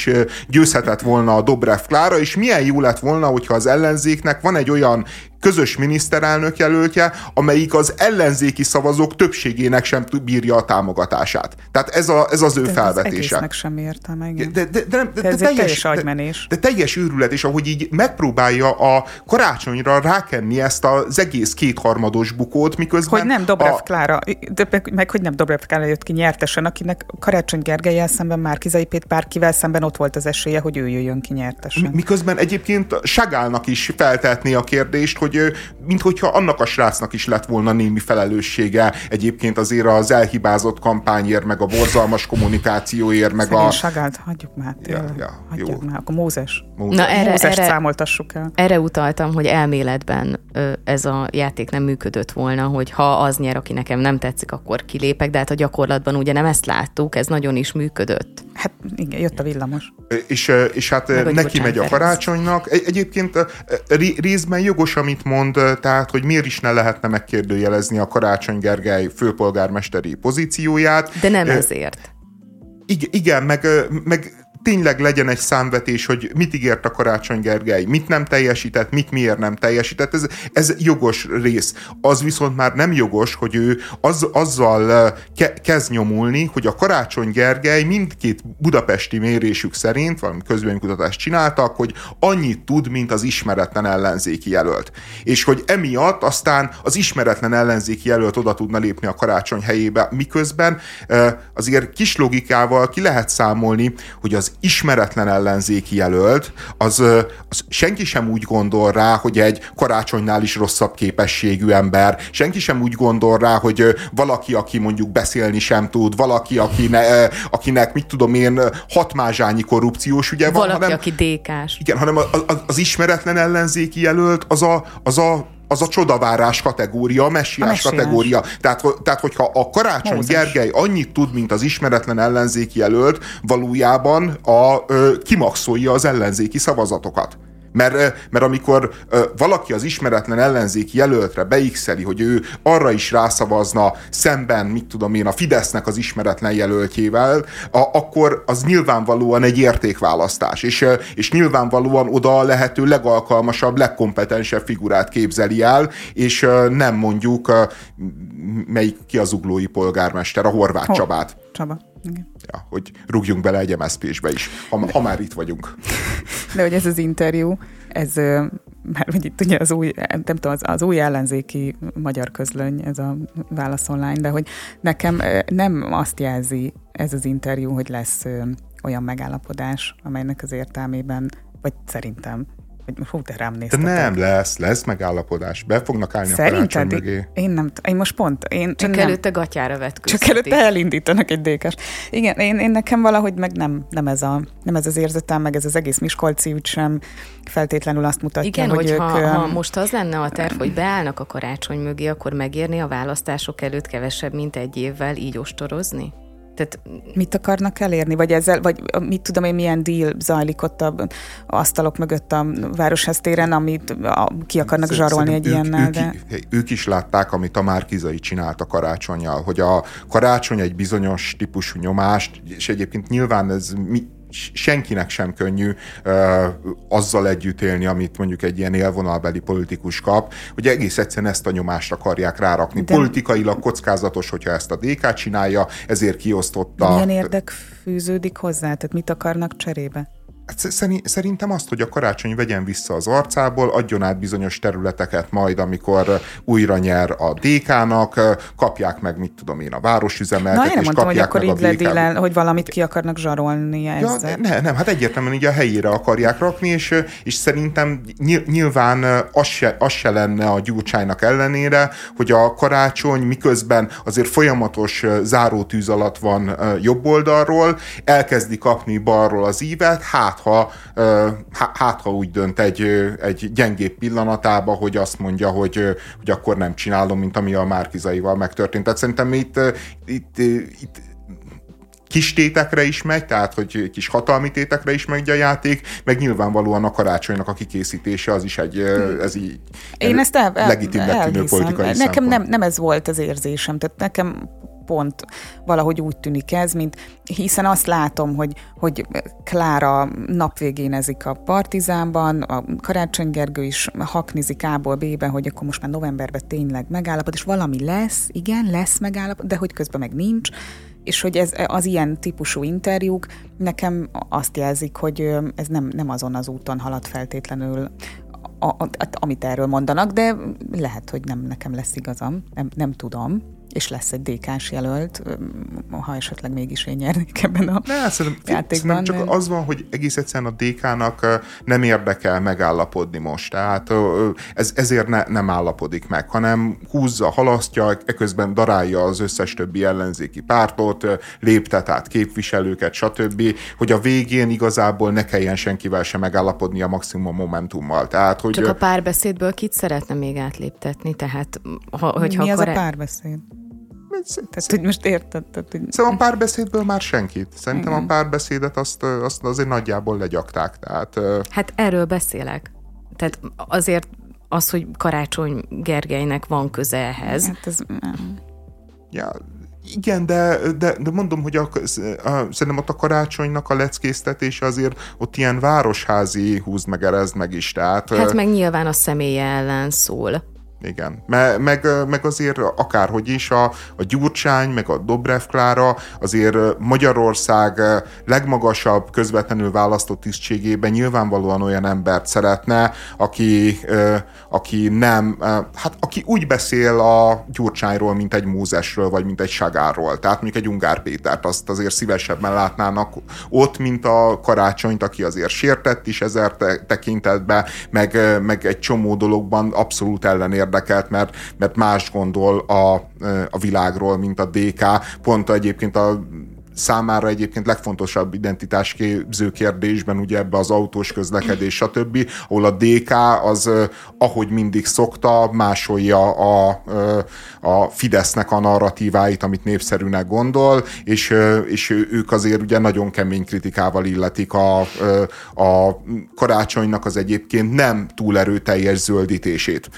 győzhetett volna a Dobrev Klára, és milyen jó lett volna, hogyha az ellenzéknek van egy olyan közös miniszterelnök jelöltje, amelyik az ellenzéki szavazók többségének sem bírja a támogatását. Tehát ez, a, ez az ő de felvetése. Ez sem értem, igen. De, de, de, de, de, ez teljes, teljes agymenés. De, de teljes őrület, és ahogy így megpróbálja a karácsonyra rákenni ezt az egész kétharmados bukót, miközben... Hogy nem Dobrev a... Klára, de meg, meg, hogy nem Dobrev Klára jött ki nyertesen, akinek Karácsony Gergelyel szemben Márkizai Pét bárkivel szemben ott volt az esélye, hogy ő jöjjön ki nyertesen. Miközben egyébként Sagálnak is feltetné a kérdést, hogy hogy minthogyha annak a srácnak is lett volna némi felelőssége egyébként azért az elhibázott kampányért, meg a borzalmas kommunikációért, meg Szegény a... Sagált, hagyjuk már, Ja, ja, hagyjuk jó. már, akkor Mózes. Mózes. Na erre, Mózes erre, számoltassuk el. Erre utaltam, hogy elméletben ez a játék nem működött volna, hogy ha az nyer, aki nekem nem tetszik, akkor kilépek, de hát a gyakorlatban ugye nem ezt láttuk, ez nagyon is működött. Hát igen, jött a villamos. És, és hát Meg neki megy a karácsonynak. Egyébként részben jogos, amit mond, tehát hogy miért is ne lehetne megkérdőjelezni a Karácsony Gergely főpolgármesteri pozícióját. De nem ezért. Igen, meg, meg tényleg legyen egy számvetés, hogy mit ígért a Karácsony Gergely, mit nem teljesített, mit miért nem teljesített. Ez, ez jogos rész. Az viszont már nem jogos, hogy ő az, azzal ke, kezd nyomulni, hogy a Karácsony Gergely mindkét budapesti mérésük szerint, valami közvéleménykutatást csináltak, hogy annyit tud, mint az ismeretlen ellenzéki jelölt. És hogy emiatt aztán az ismeretlen ellenzéki jelölt oda tudna lépni a karácsony helyébe, miközben azért kis logikával ki lehet számolni, hogy az ismeretlen ellenzéki jelölt, az, az senki sem úgy gondol rá, hogy egy karácsonynál is rosszabb képességű ember, senki sem úgy gondol rá, hogy valaki, aki mondjuk beszélni sem tud, valaki, akine, akinek, mit tudom én, hatmázsányi korrupciós ügye van. Valaki, hanem, aki dékás. Igen, hanem az, az ismeretlen ellenzéki jelölt az a, az a az a csodavárás kategória, a messiás, a messiás. kategória. Tehát, tehát, hogyha a Karácsony Mózes. Gergely annyit tud, mint az ismeretlen ellenzéki jelölt, valójában a, ö, kimaxolja az ellenzéki szavazatokat Mert, mert amikor valaki az ismeretlen ellenzéki jelöltre beixeli, hogy ő arra is rászavazna szemben, mit tudom én, a Fidesznek az ismeretlen jelöltjével, a, akkor az nyilvánvalóan egy értékválasztás, és, és nyilvánvalóan oda a lehető legalkalmasabb, legkompetensebb figurát képzeli el, és nem mondjuk melyik ki az uglói polgármester, a Horváth Ho- Csabát. Csaba. Igen. Ja, hogy rúgjunk bele egy MSZP-sbe is, ha, ha már itt vagyunk. De hogy ez az interjú, ez már hogy itt ugye az új, nem tudom, az, az új ellenzéki magyar közlöny, ez a Válasz Online, de hogy nekem nem azt jelzi ez az interjú, hogy lesz olyan megállapodás, amelynek az értelmében, vagy szerintem hú, de rám De nem lesz, lesz megállapodás. Be fognak állni Szerinted? a karácsony mögé. Én nem én most pont... Én, Csak én előtte nem, gatyára vetköztetik. Csak előtte elindítanak egy dékes. Igen, én, én nekem valahogy meg nem, nem, ez a, nem ez az érzetem, meg ez az egész Miskolci úgy sem feltétlenül azt mutatja, Igen, hogy ők... ha, ha most az lenne a terv, hogy beállnak a karácsony mögé, akkor megérni a választások előtt kevesebb, mint egy évvel így ostorozni? Tehát mit akarnak elérni? Vagy ezzel, vagy mit tudom én, milyen deal zajlik ott a, asztalok mögött a Városház téren, amit a, ki akarnak zsarolni egy ilyennel? Ők, de... ők is látták, amit a Márkizai csinált a karácsonyjal, hogy a karácsony egy bizonyos típusú nyomást, és egyébként nyilván ez mi, senkinek sem könnyű uh, azzal együtt élni, amit mondjuk egy ilyen élvonalbeli politikus kap, hogy egész egyszerűen ezt a nyomást akarják rárakni. De... Politikailag kockázatos, hogyha ezt a DK csinálja, ezért kiosztotta. Milyen érdek fűződik hozzá? Tehát mit akarnak cserébe? Hát szerintem azt, hogy a karácsony vegyen vissza az arcából, adjon át bizonyos területeket majd, amikor újra nyer a DK-nak, kapják meg, mit tudom én, a városüzemeltet, Na, én nem mondtam, hogy akkor így ledélen, hogy valamit ki akarnak zsarolni ezzel. Ja, ne, nem, hát egyértelműen így a helyére akarják rakni, és, és szerintem nyilván az se, az se lenne a gyurcsánynak ellenére, hogy a karácsony miközben azért folyamatos zárótűz alatt van jobb oldalról, elkezdi kapni balról az ívet, hát ha, hát, ha úgy dönt egy, egy gyengébb pillanatába, hogy azt mondja, hogy, hogy akkor nem csinálom, mint ami a Márkizaival megtörtént. Tehát szerintem itt, itt, itt kis tétekre is megy, tehát hogy kis hatalmi tétekre is megy a játék, meg nyilvánvalóan a karácsonynak a kikészítése az is egy, ez így Én ezt el, el, legitimnek tűnő politikai Nekem nem, nem ez volt az érzésem, tehát nekem pont valahogy úgy tűnik ez, mint hiszen azt látom, hogy, hogy Klára napvégénezik a Partizánban, a Karácsony Gergő is haknizik A-ból B-be, hogy akkor most már novemberben tényleg megállapod, és valami lesz, igen, lesz megállapod, de hogy közben meg nincs, és hogy ez, az ilyen típusú interjúk nekem azt jelzik, hogy ez nem, nem azon az úton halad feltétlenül, a, a, amit erről mondanak, de lehet, hogy nem nekem lesz igazam, nem, nem tudom és lesz egy DK-s jelölt, ha esetleg mégis én nyernék ebben a ne, szerintem, játékban. Csak az van, hogy egész egyszerűen a DK-nak nem érdekel megállapodni most, tehát ez, ezért ne, nem állapodik meg, hanem húzza, halasztja, eközben darálja az összes többi ellenzéki pártot, léptet át képviselőket, stb., hogy a végén igazából ne kelljen senkivel sem megállapodni a maximum momentummal. Tehát, hogy Csak a párbeszédből kit szeretne még átléptetni? Tehát, ha, hogyha Mi az a párbeszéd? Tehát, hogy most érted? Tehát, hogy... Szóval a párbeszédből már senkit. Szerintem Igen. a párbeszédet azt, azt azért nagyjából legyakták. Tehát, hát erről beszélek. Tehát azért az, hogy Karácsony Gergelynek van köze ehhez. Hát ez... Ja, igen, de, de, de mondom, hogy a, a, szerintem ott a karácsonynak a leckésztetése azért ott ilyen városházi húzd meg, erezd meg is. Tehát, hát meg nyilván a személye ellen szól igen. Me, meg, meg azért akárhogy is a, a Gyurcsány, meg a Dobrev Klára azért Magyarország legmagasabb közvetlenül választott tisztségében nyilvánvalóan olyan embert szeretne, aki, aki nem, hát aki úgy beszél a Gyurcsányról, mint egy Mózesről, vagy mint egy Sagárról. Tehát mondjuk egy Ungár Pétert azt azért szívesebben látnának ott, mint a karácsonyt, aki azért sértett is ezer tekintetben, meg, meg egy csomó dologban abszolút ellenér érdekelt, mert, mert más gondol a, a világról, mint a DK. Pont egyébként a számára egyébként legfontosabb identitásképző kérdésben, ugye ebbe az autós közlekedés, stb., ahol a DK az, ahogy mindig szokta, másolja a, a Fidesznek a narratíváit, amit népszerűnek gondol, és, és ők azért ugye nagyon kemény kritikával illetik a, a karácsonynak az egyébként nem túl erőteljes zöldítését.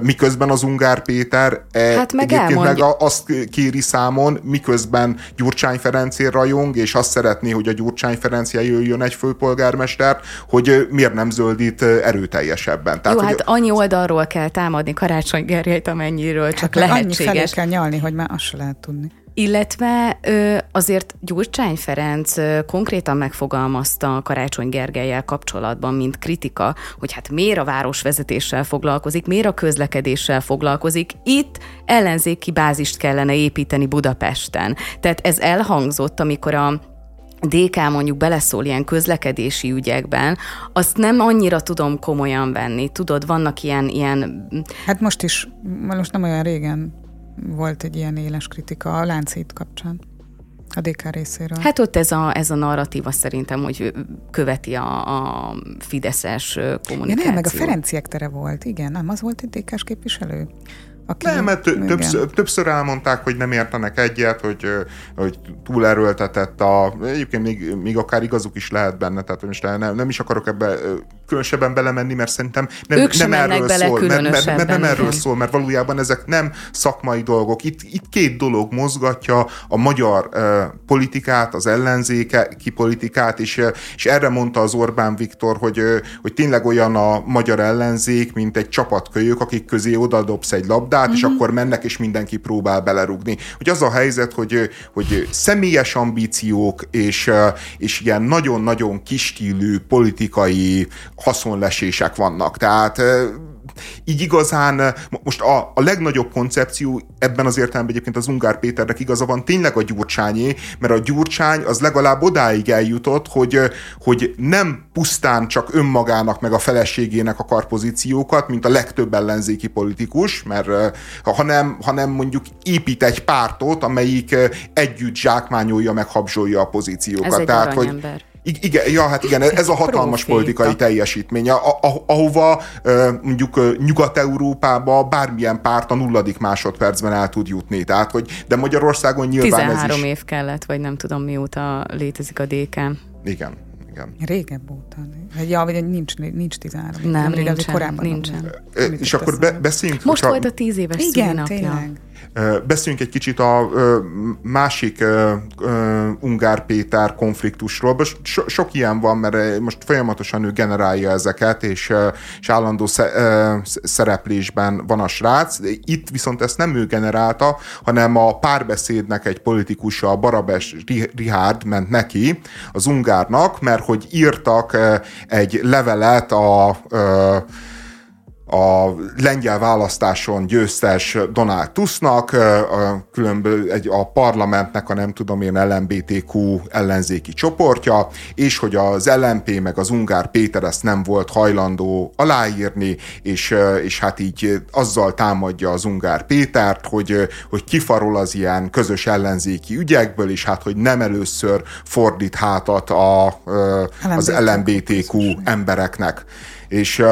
Miközben az Ungár Péter e, hát meg egyébként meg azt kéri számon, miközben Gyurcsány Ferencér rajong, és azt szeretné, hogy a Gyurcsány Ferenc jöjjön egy főpolgármester, hogy miért nem zöldít erőteljesebben. Tehát, Jó, hogy... hát annyi oldalról kell támadni Karácsony Gergelyt, amennyiről csak hát lehetséges. Annyi felé kell nyalni, hogy már azt se lehet tudni. Illetve azért Gyurcsány Ferenc konkrétan megfogalmazta Karácsony Gergelyel kapcsolatban, mint kritika, hogy hát miért a városvezetéssel foglalkozik, miért a közlekedéssel foglalkozik. Itt ellenzéki bázist kellene építeni Budapesten. Tehát ez elhangzott, amikor a DK mondjuk beleszól ilyen közlekedési ügyekben, azt nem annyira tudom komolyan venni. Tudod, vannak ilyen... ilyen... Hát most is, most nem olyan régen volt egy ilyen éles kritika a Lánchíd kapcsán. A DK részéről. Hát ott ez a, ez a narratíva szerintem, hogy követi a, a Fideszes kommunikációt. Ja, nem, meg a Ferenciek tere volt, igen, nem, az volt egy DK-s képviselő. Aki, nem, mert többször, többször elmondták, hogy nem értenek egyet, hogy, hogy túlerőltetett a... Egyébként még, még akár igazuk is lehet benne, tehát most nem, nem is akarok ebbe különösebben belemenni, mert szerintem nem, ők nem erről szól, mert, mert, mert nem erről szól, mert valójában ezek nem szakmai dolgok. Itt, itt két dolog mozgatja a magyar uh, politikát, az ellenzéki politikát, és, uh, és erre mondta az Orbán Viktor, hogy, uh, hogy tényleg olyan a magyar ellenzék, mint egy csapatkölyök, akik közé odadobsz egy labdát, mm-hmm. és mhm. akkor mennek, és mindenki próbál belerugni. Hogy az a helyzet, hogy, hogy személyes ambíciók és, és ilyen nagyon-nagyon kistílű politikai haszonlesések vannak. Tehát így igazán most a, a legnagyobb koncepció ebben az értelemben egyébként az Ungár Péternek igaza van, tényleg a gyurcsányé, mert a gyurcsány az legalább odáig eljutott, hogy, hogy nem pusztán csak önmagának meg a feleségének akar pozíciókat, mint a legtöbb ellenzéki politikus, mert hanem, hanem mondjuk épít egy pártot, amelyik együtt zsákmányolja meg habzsolja a pozíciókat. Ez egy Tehát, hogy igen, ja, hát igen, ez a hatalmas politikai teljesítmény, ahova mondjuk Nyugat-Európába bármilyen párt a nulladik másodpercben el tud jutni. Tehát, hogy, de Magyarországon nyilván 13 ez is... év kellett, vagy nem tudom mióta létezik a DK. Igen. Igen. Régebb óta. Ja, vagy nincs, nincs 13. Nem, nem nincsen, korábban nincsen. És akkor be, beszéljünk... Most volt a 10 éves Igen, tényleg. Beszéljünk egy kicsit a másik Ungár Péter konfliktusról. So, sok ilyen van, mert most folyamatosan ő generálja ezeket, és, és állandó szereplésben van a srác. Itt viszont ezt nem ő generálta, hanem a párbeszédnek egy politikusa, Barabes Rihárd ment neki, az Ungárnak, mert hogy írtak egy levelet a, a a lengyel választáson győztes Donald Tusknak, a, különböző, egy, a parlamentnek a nem tudom én LMBTQ ellenzéki csoportja, és hogy az LMP meg az Ungár Péter ezt nem volt hajlandó aláírni, és, és hát így azzal támadja az Ungár Pétert, hogy, hogy kifarol az ilyen közös ellenzéki ügyekből, és hát hogy nem először fordít hátat a, az LMBTQ embereknek. És,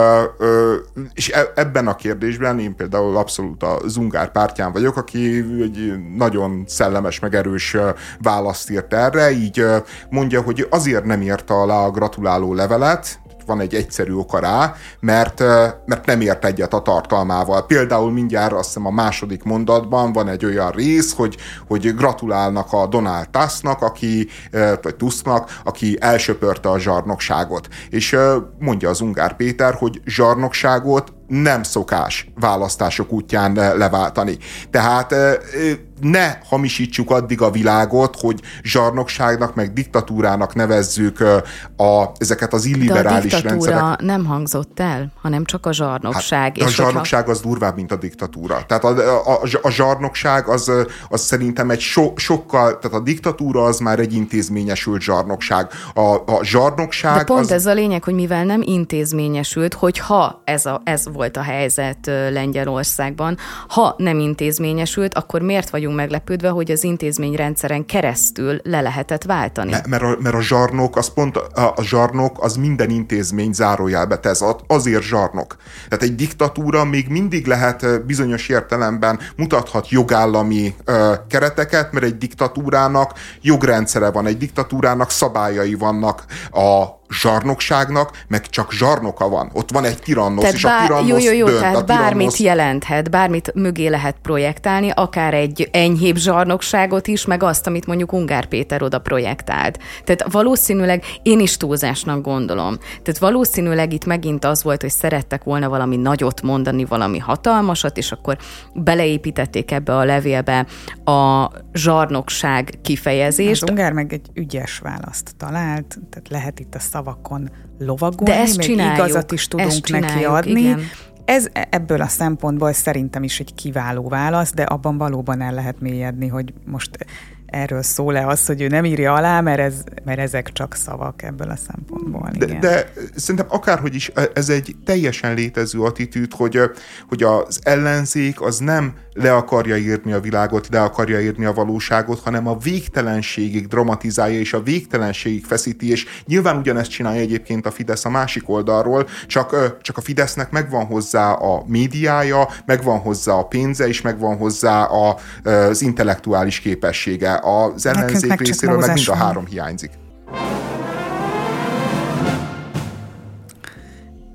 és e, ebben a kérdésben én például abszolút a Zungár pártján vagyok, aki egy nagyon szellemes, meg erős választ írt erre, így mondja, hogy azért nem írta alá a gratuláló levelet, van egy egyszerű oka rá, mert, mert nem ért egyet a tartalmával. Például mindjárt azt hiszem a második mondatban van egy olyan rész, hogy, hogy gratulálnak a Donald Tusknak, aki, vagy Tusknak, aki elsöpörte a zsarnokságot. És mondja az Ungár Péter, hogy zsarnokságot nem szokás választások útján leváltani. Tehát ne hamisítsuk addig a világot, hogy zsarnokságnak, meg diktatúrának nevezzük a, ezeket az illiberális De a rendszerek. nem hangzott el, hanem csak a zsarnokság. Hát, és a zsarnokság hogyha... az durvább, mint a diktatúra. Tehát a, a, a zsarnokság az, az szerintem egy so, sokkal, tehát a diktatúra az már egy intézményesült zsarnokság. A, a zsarnokság De pont az... ez a lényeg, hogy mivel nem intézményesült, hogyha ez, a, ez volt a helyzet Lengyelországban. Ha nem intézményesült, akkor miért vagyunk meglepődve, hogy az intézményrendszeren keresztül le lehetett váltani? Mert a, mert a zsarnok, az pont a, a zsarnok, az minden intézmény zárójelbe tesz, azért zsarnok. Tehát egy diktatúra még mindig lehet bizonyos értelemben mutathat jogállami ö, kereteket, mert egy diktatúrának jogrendszere van, egy diktatúrának szabályai vannak a zsarnokságnak, meg csak zsarnoka van. Ott van egy tirannosz, tehát és bár, a tirannosz Jó, jó, jó, dönt, tehát a tirannosz... bármit jelenthet, bármit mögé lehet projektálni, akár egy enyhébb zsarnokságot is, meg azt, amit mondjuk Ungár Péter oda projektált. Tehát valószínűleg én is túlzásnak gondolom. Tehát valószínűleg itt megint az volt, hogy szerettek volna valami nagyot mondani, valami hatalmasat, és akkor beleépítették ebbe a levélbe a zsarnokság kifejezést. Az Ungár meg egy ügyes választ talált, tehát lehet itt a szavakon lovagolni, De ezt még csináljuk, igazat is tudunk neki adni. Igen. Ez ebből a szempontból szerintem is egy kiváló válasz, de abban valóban el lehet mélyedni, hogy most erről szól-e az, hogy ő nem írja alá, mert, ez, mert ezek csak szavak ebből a szempontból. De, igen. de szerintem akárhogy is, ez egy teljesen létező attitűd, hogy, hogy az ellenzék az nem le akarja írni a világot, le akarja írni a valóságot, hanem a végtelenségig dramatizálja, és a végtelenségig feszíti, és nyilván ugyanezt csinálja egyébként a Fidesz a másik oldalról, csak, csak a Fidesznek megvan hozzá a médiája, megvan hozzá a pénze, és megvan hozzá a, az intellektuális képessége. Az ellenzék meg részéről meg mind a három hiányzik.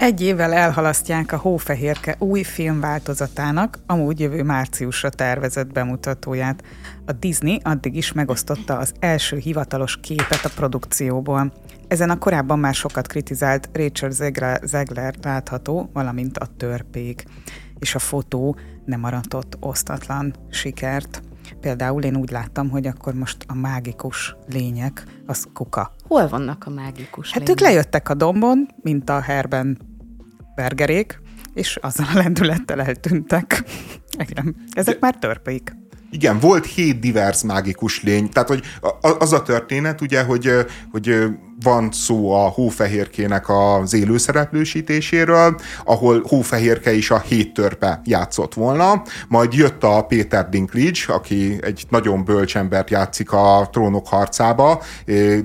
Egy évvel elhalasztják a Hófehérke új filmváltozatának, amúgy jövő márciusra tervezett bemutatóját. A Disney addig is megosztotta az első hivatalos képet a produkcióból. Ezen a korábban már sokat kritizált Rachel Zegler látható, valamint a törpék. És a fotó nem aratott osztatlan sikert. Például én úgy láttam, hogy akkor most a mágikus lények, az kuka. Hol vannak a mágikus Hát lények? ők lejöttek a dombon, mint a herben bergerék, és azzal a lendülettel eltűntek. Igen, ezek már törpeik. Igen, volt hét divers mágikus lény. Tehát, hogy az a történet, ugye, hogy, hogy van szó a hófehérkének az élőszereplősítéséről, ahol hófehérke is a hét törpe játszott volna, majd jött a Péter Dinklage, aki egy nagyon bölcs embert játszik a trónok harcába,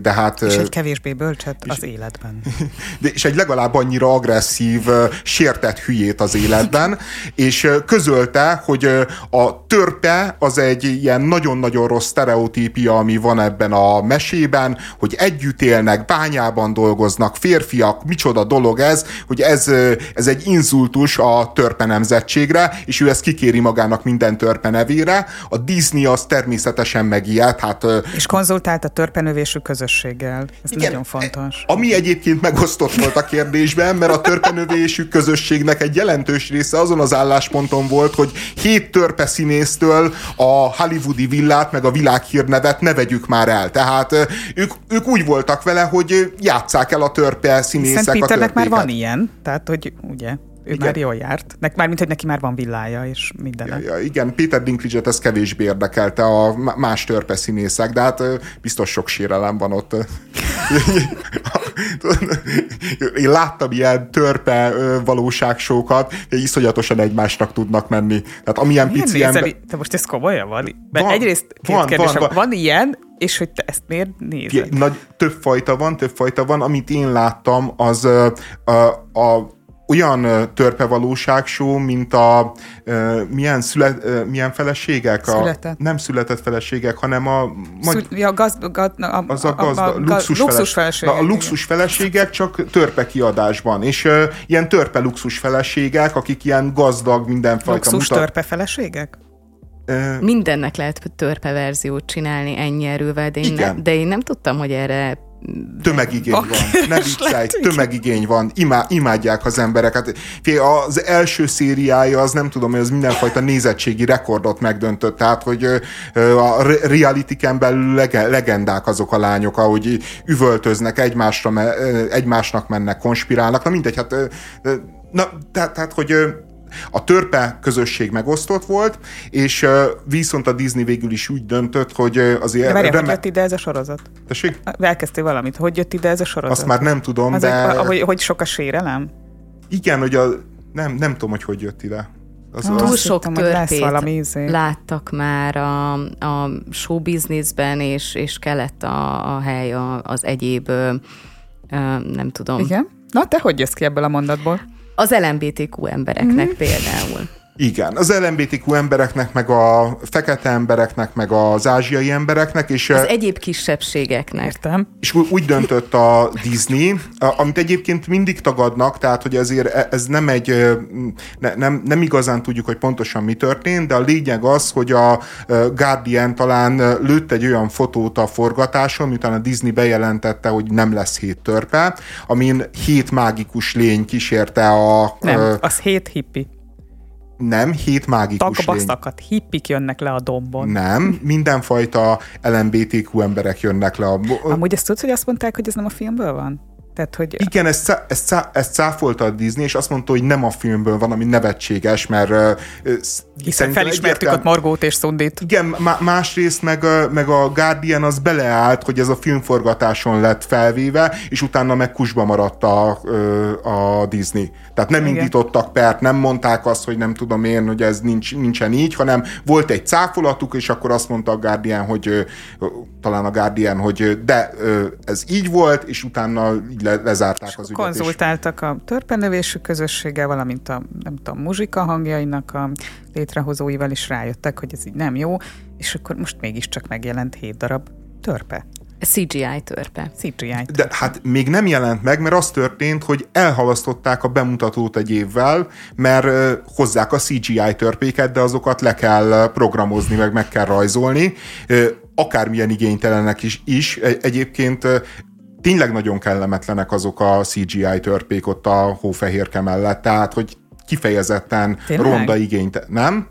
de hát... És egy kevésbé bölcset az életben. De, és egy legalább annyira agresszív, sértett hülyét az életben, és közölte, hogy a törpe az egy ilyen nagyon-nagyon rossz sztereotípia, ami van ebben a mesében, hogy együtt élnek, bányában dolgoznak, férfiak, micsoda dolog ez, hogy ez, ez egy inzultus a törpe nemzetségre, és ő ezt kikéri magának minden törpe nevére. A Disney az természetesen megijed. Hát, és konzultált a törpenövésű közösséggel. Ez igen, nagyon fontos. Ami egyébként megosztott volt a kérdésben, mert a törpenövésű közösségnek egy jelentős része azon az állásponton volt, hogy hét törpe színésztől a hollywoodi villát, meg a világhírnevet ne vegyük már el. Tehát ők, ők úgy voltak vele, hogy játsszák el a törpe színészek Szent Péternek a már van ilyen, tehát hogy ugye ő igen. már jól járt. Nek, már mint hogy neki már van villája és minden. Ja, ja, igen, Péter Dinklage-et ez kevésbé érdekelte a más törpe színészek, de hát biztos sok sérelem van ott. Én láttam ilyen törpe valóságsókat, iszonyatosan egymásnak tudnak menni. Tehát amilyen Milyen pici ember... Te most ez komolyan van? van egyrészt két van, kérdés, van, van. van ilyen, és hogy te ezt miért nézed? Nagy, több fajta van, több fajta van. Amit én láttam, az a, a, a olyan törpevalóságsó, mint a uh, milyen, szület, uh, milyen feleségek? Született. A, nem született feleségek, hanem a... Magy- ja, gaz, gaz, a, az a, gazda, a, a, luxus, luxus feleségek. Na, a luxus feleségek csak törpe kiadásban, és uh, ilyen törpe luxus feleségek, akik ilyen gazdag mindenfajta... Luxus mutat... törpe feleségek? Mindennek lehet törpe verziót csinálni ennyi erővel, de én, ne, de én nem tudtam, hogy erre Tömegigény van. Ne viccelj, tömegigény van. Imá, imádják az emberek. Hát, az első szériája, az nem tudom, hogy az mindenfajta nézettségi rekordot megdöntött. Tehát, hogy a realitiken belül legendák azok a lányok, ahogy üvöltöznek, egymásra, egymásnak mennek, konspirálnak. Na mindegy, hát na, tehát, tehát hogy a törpe közösség megosztott volt, és viszont a Disney végül is úgy döntött, hogy azért... De várjál, reme... hogy jött ide ez a sorozat? Tessék? Elkezdtél valamit. Hogy jött ide ez a sorozat? Azt már nem tudom, az de... Egy, hogy, hogy sok a sérelem? Igen, hogy a Nem, nem tudom, hogy hogy jött ide. Az, Túl az sok hittem, törpét valami izé. láttak már a, a show businessben, és, és kellett a, a hely a, az egyéb, ö, nem tudom. Igen? Na, te hogy jössz ki ebből a mondatból? Az LMBTQ embereknek mm. például. Igen, az LMBTQ embereknek, meg a fekete embereknek, meg az ázsiai embereknek, és... Az egyéb kisebbségeknek. Értem. És úgy döntött a Disney, amit egyébként mindig tagadnak, tehát hogy azért e- ez nem egy, ne, nem, nem igazán tudjuk, hogy pontosan mi történt, de a lényeg az, hogy a Guardian talán lőtt egy olyan fotót a forgatáson, miután a Disney bejelentette, hogy nem lesz hét törpe, amin hét mágikus lény kísérte a... Nem, az hét hippi. Nem, hét mágikus Takabasztakat, hippik jönnek le a dombon. Nem, mindenfajta LMBTQ emberek jönnek le a... Amúgy ezt tudsz, hogy azt mondták, hogy ez nem a filmből van? Tehát, hogy... Igen, ezt, ezt, ezt cáfolta a Disney, és azt mondta, hogy nem a filmből van, ami nevetséges, mert... Hiszen felismertük ott Margót és Szundit. Igen, másrészt meg, meg a Guardian az beleállt, hogy ez a filmforgatáson lett felvéve, és utána meg kusba maradt a, a Disney. Tehát nem Igen. indítottak pert, nem mondták azt, hogy nem tudom én, hogy ez nincs, nincsen így, hanem volt egy cáfolatuk, és akkor azt mondta a Guardian, hogy talán a Guardian, hogy de ez így volt, és utána így le, lezárták és az ügyet. Konzultáltak a törpenövésű közösséggel, valamint a nem tudom, muzsika hangjainak a létrehozóival is rájöttek, hogy ez így nem jó, és akkor most mégiscsak megjelent hét darab törpe. CGI törpe. CGI törpe. De hát még nem jelent meg, mert az történt, hogy elhalasztották a bemutatót egy évvel, mert hozzák a CGI törpéket, de azokat le kell programozni, meg meg kell rajzolni. Akármilyen igénytelenek is, is. Egyébként tényleg nagyon kellemetlenek azok a CGI törpék ott a hófehérke mellett, tehát hogy kifejezetten tényleg? ronda igényt, nem?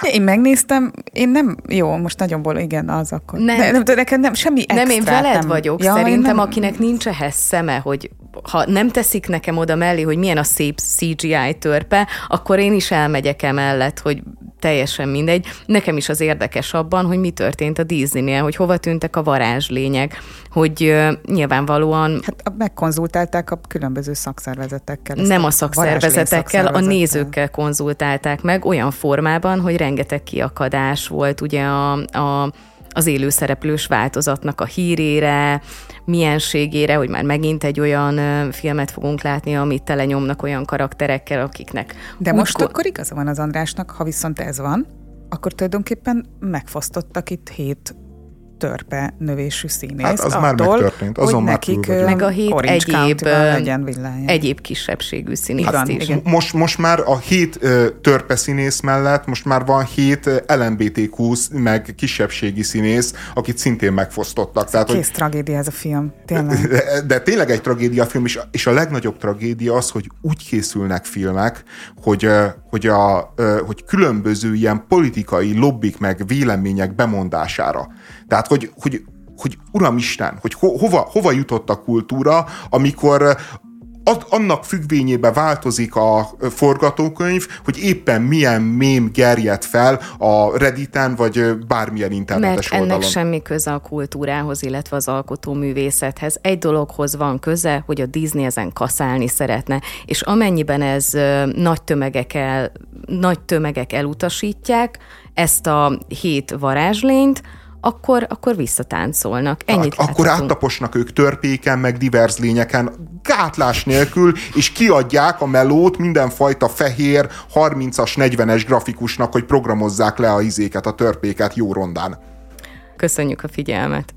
Hát. Én megnéztem, én nem, jó, most nagyonból igen, az akkor. Nem, ne, nem, nekem nem, semmi extra, Nem, én veled nem. vagyok, ja, szerintem, nem... akinek nincs ehhez szeme, hogy ha nem teszik nekem oda mellé, hogy milyen a szép CGI törpe, akkor én is elmegyek emellett, hogy teljesen mindegy. Nekem is az érdekes abban, hogy mi történt a Disney-nél, hogy hova tűntek a varázslények, hogy uh, nyilvánvalóan... Hát megkonzultálták a különböző szakszervezetekkel. Nem a szakszervezetekkel, a nézőkkel konzultálták meg olyan formában, hogy rengeteg kiakadás volt ugye a, a az élőszereplős változatnak a hírére, mienségére, hogy már megint egy olyan filmet fogunk látni, amit telenyomnak olyan karakterekkel, akiknek... De most ko- akkor igaza van az Andrásnak, ha viszont ez van, akkor tulajdonképpen megfosztottak itt hét törpe növésű színész. Hát az attól, már megtörtént, azon hogy nekik meg a hét egyéb, legyen egyéb kisebbségű színész hát, is. Most, most már a hét törpe színész mellett most már van hét LMBTQ meg kisebbségi színész, akit szintén megfosztottak. Tehát, Kész hogy, tragédia ez a film, tényleg. De, de tényleg egy tragédia a film, és, és a legnagyobb tragédia az, hogy úgy készülnek filmek, hogy, hogy, a, hogy különböző ilyen politikai lobbik meg vélemények bemondására. Tehát, hogy, hogy, hogy Uramisten, hogy ho, hova, hova jutott a kultúra, amikor annak függvényében változik a forgatókönyv, hogy éppen milyen mém gerjed fel a Redditen, vagy bármilyen internetes Mert oldalon. ennek semmi köze a kultúrához, illetve az alkotóművészethez. Egy dologhoz van köze, hogy a Disney ezen kaszálni szeretne, és amennyiben ez nagy tömegek, el, nagy tömegek elutasítják ezt a hét varázslényt, akkor, akkor visszatáncolnak. Ennyit hát, akkor áttaposnak ők törpéken, meg divers lényeken, gátlás nélkül, és kiadják a melót mindenfajta fehér 30-as, 40-es grafikusnak, hogy programozzák le a izéket, a törpéket jó rondán. Köszönjük a figyelmet!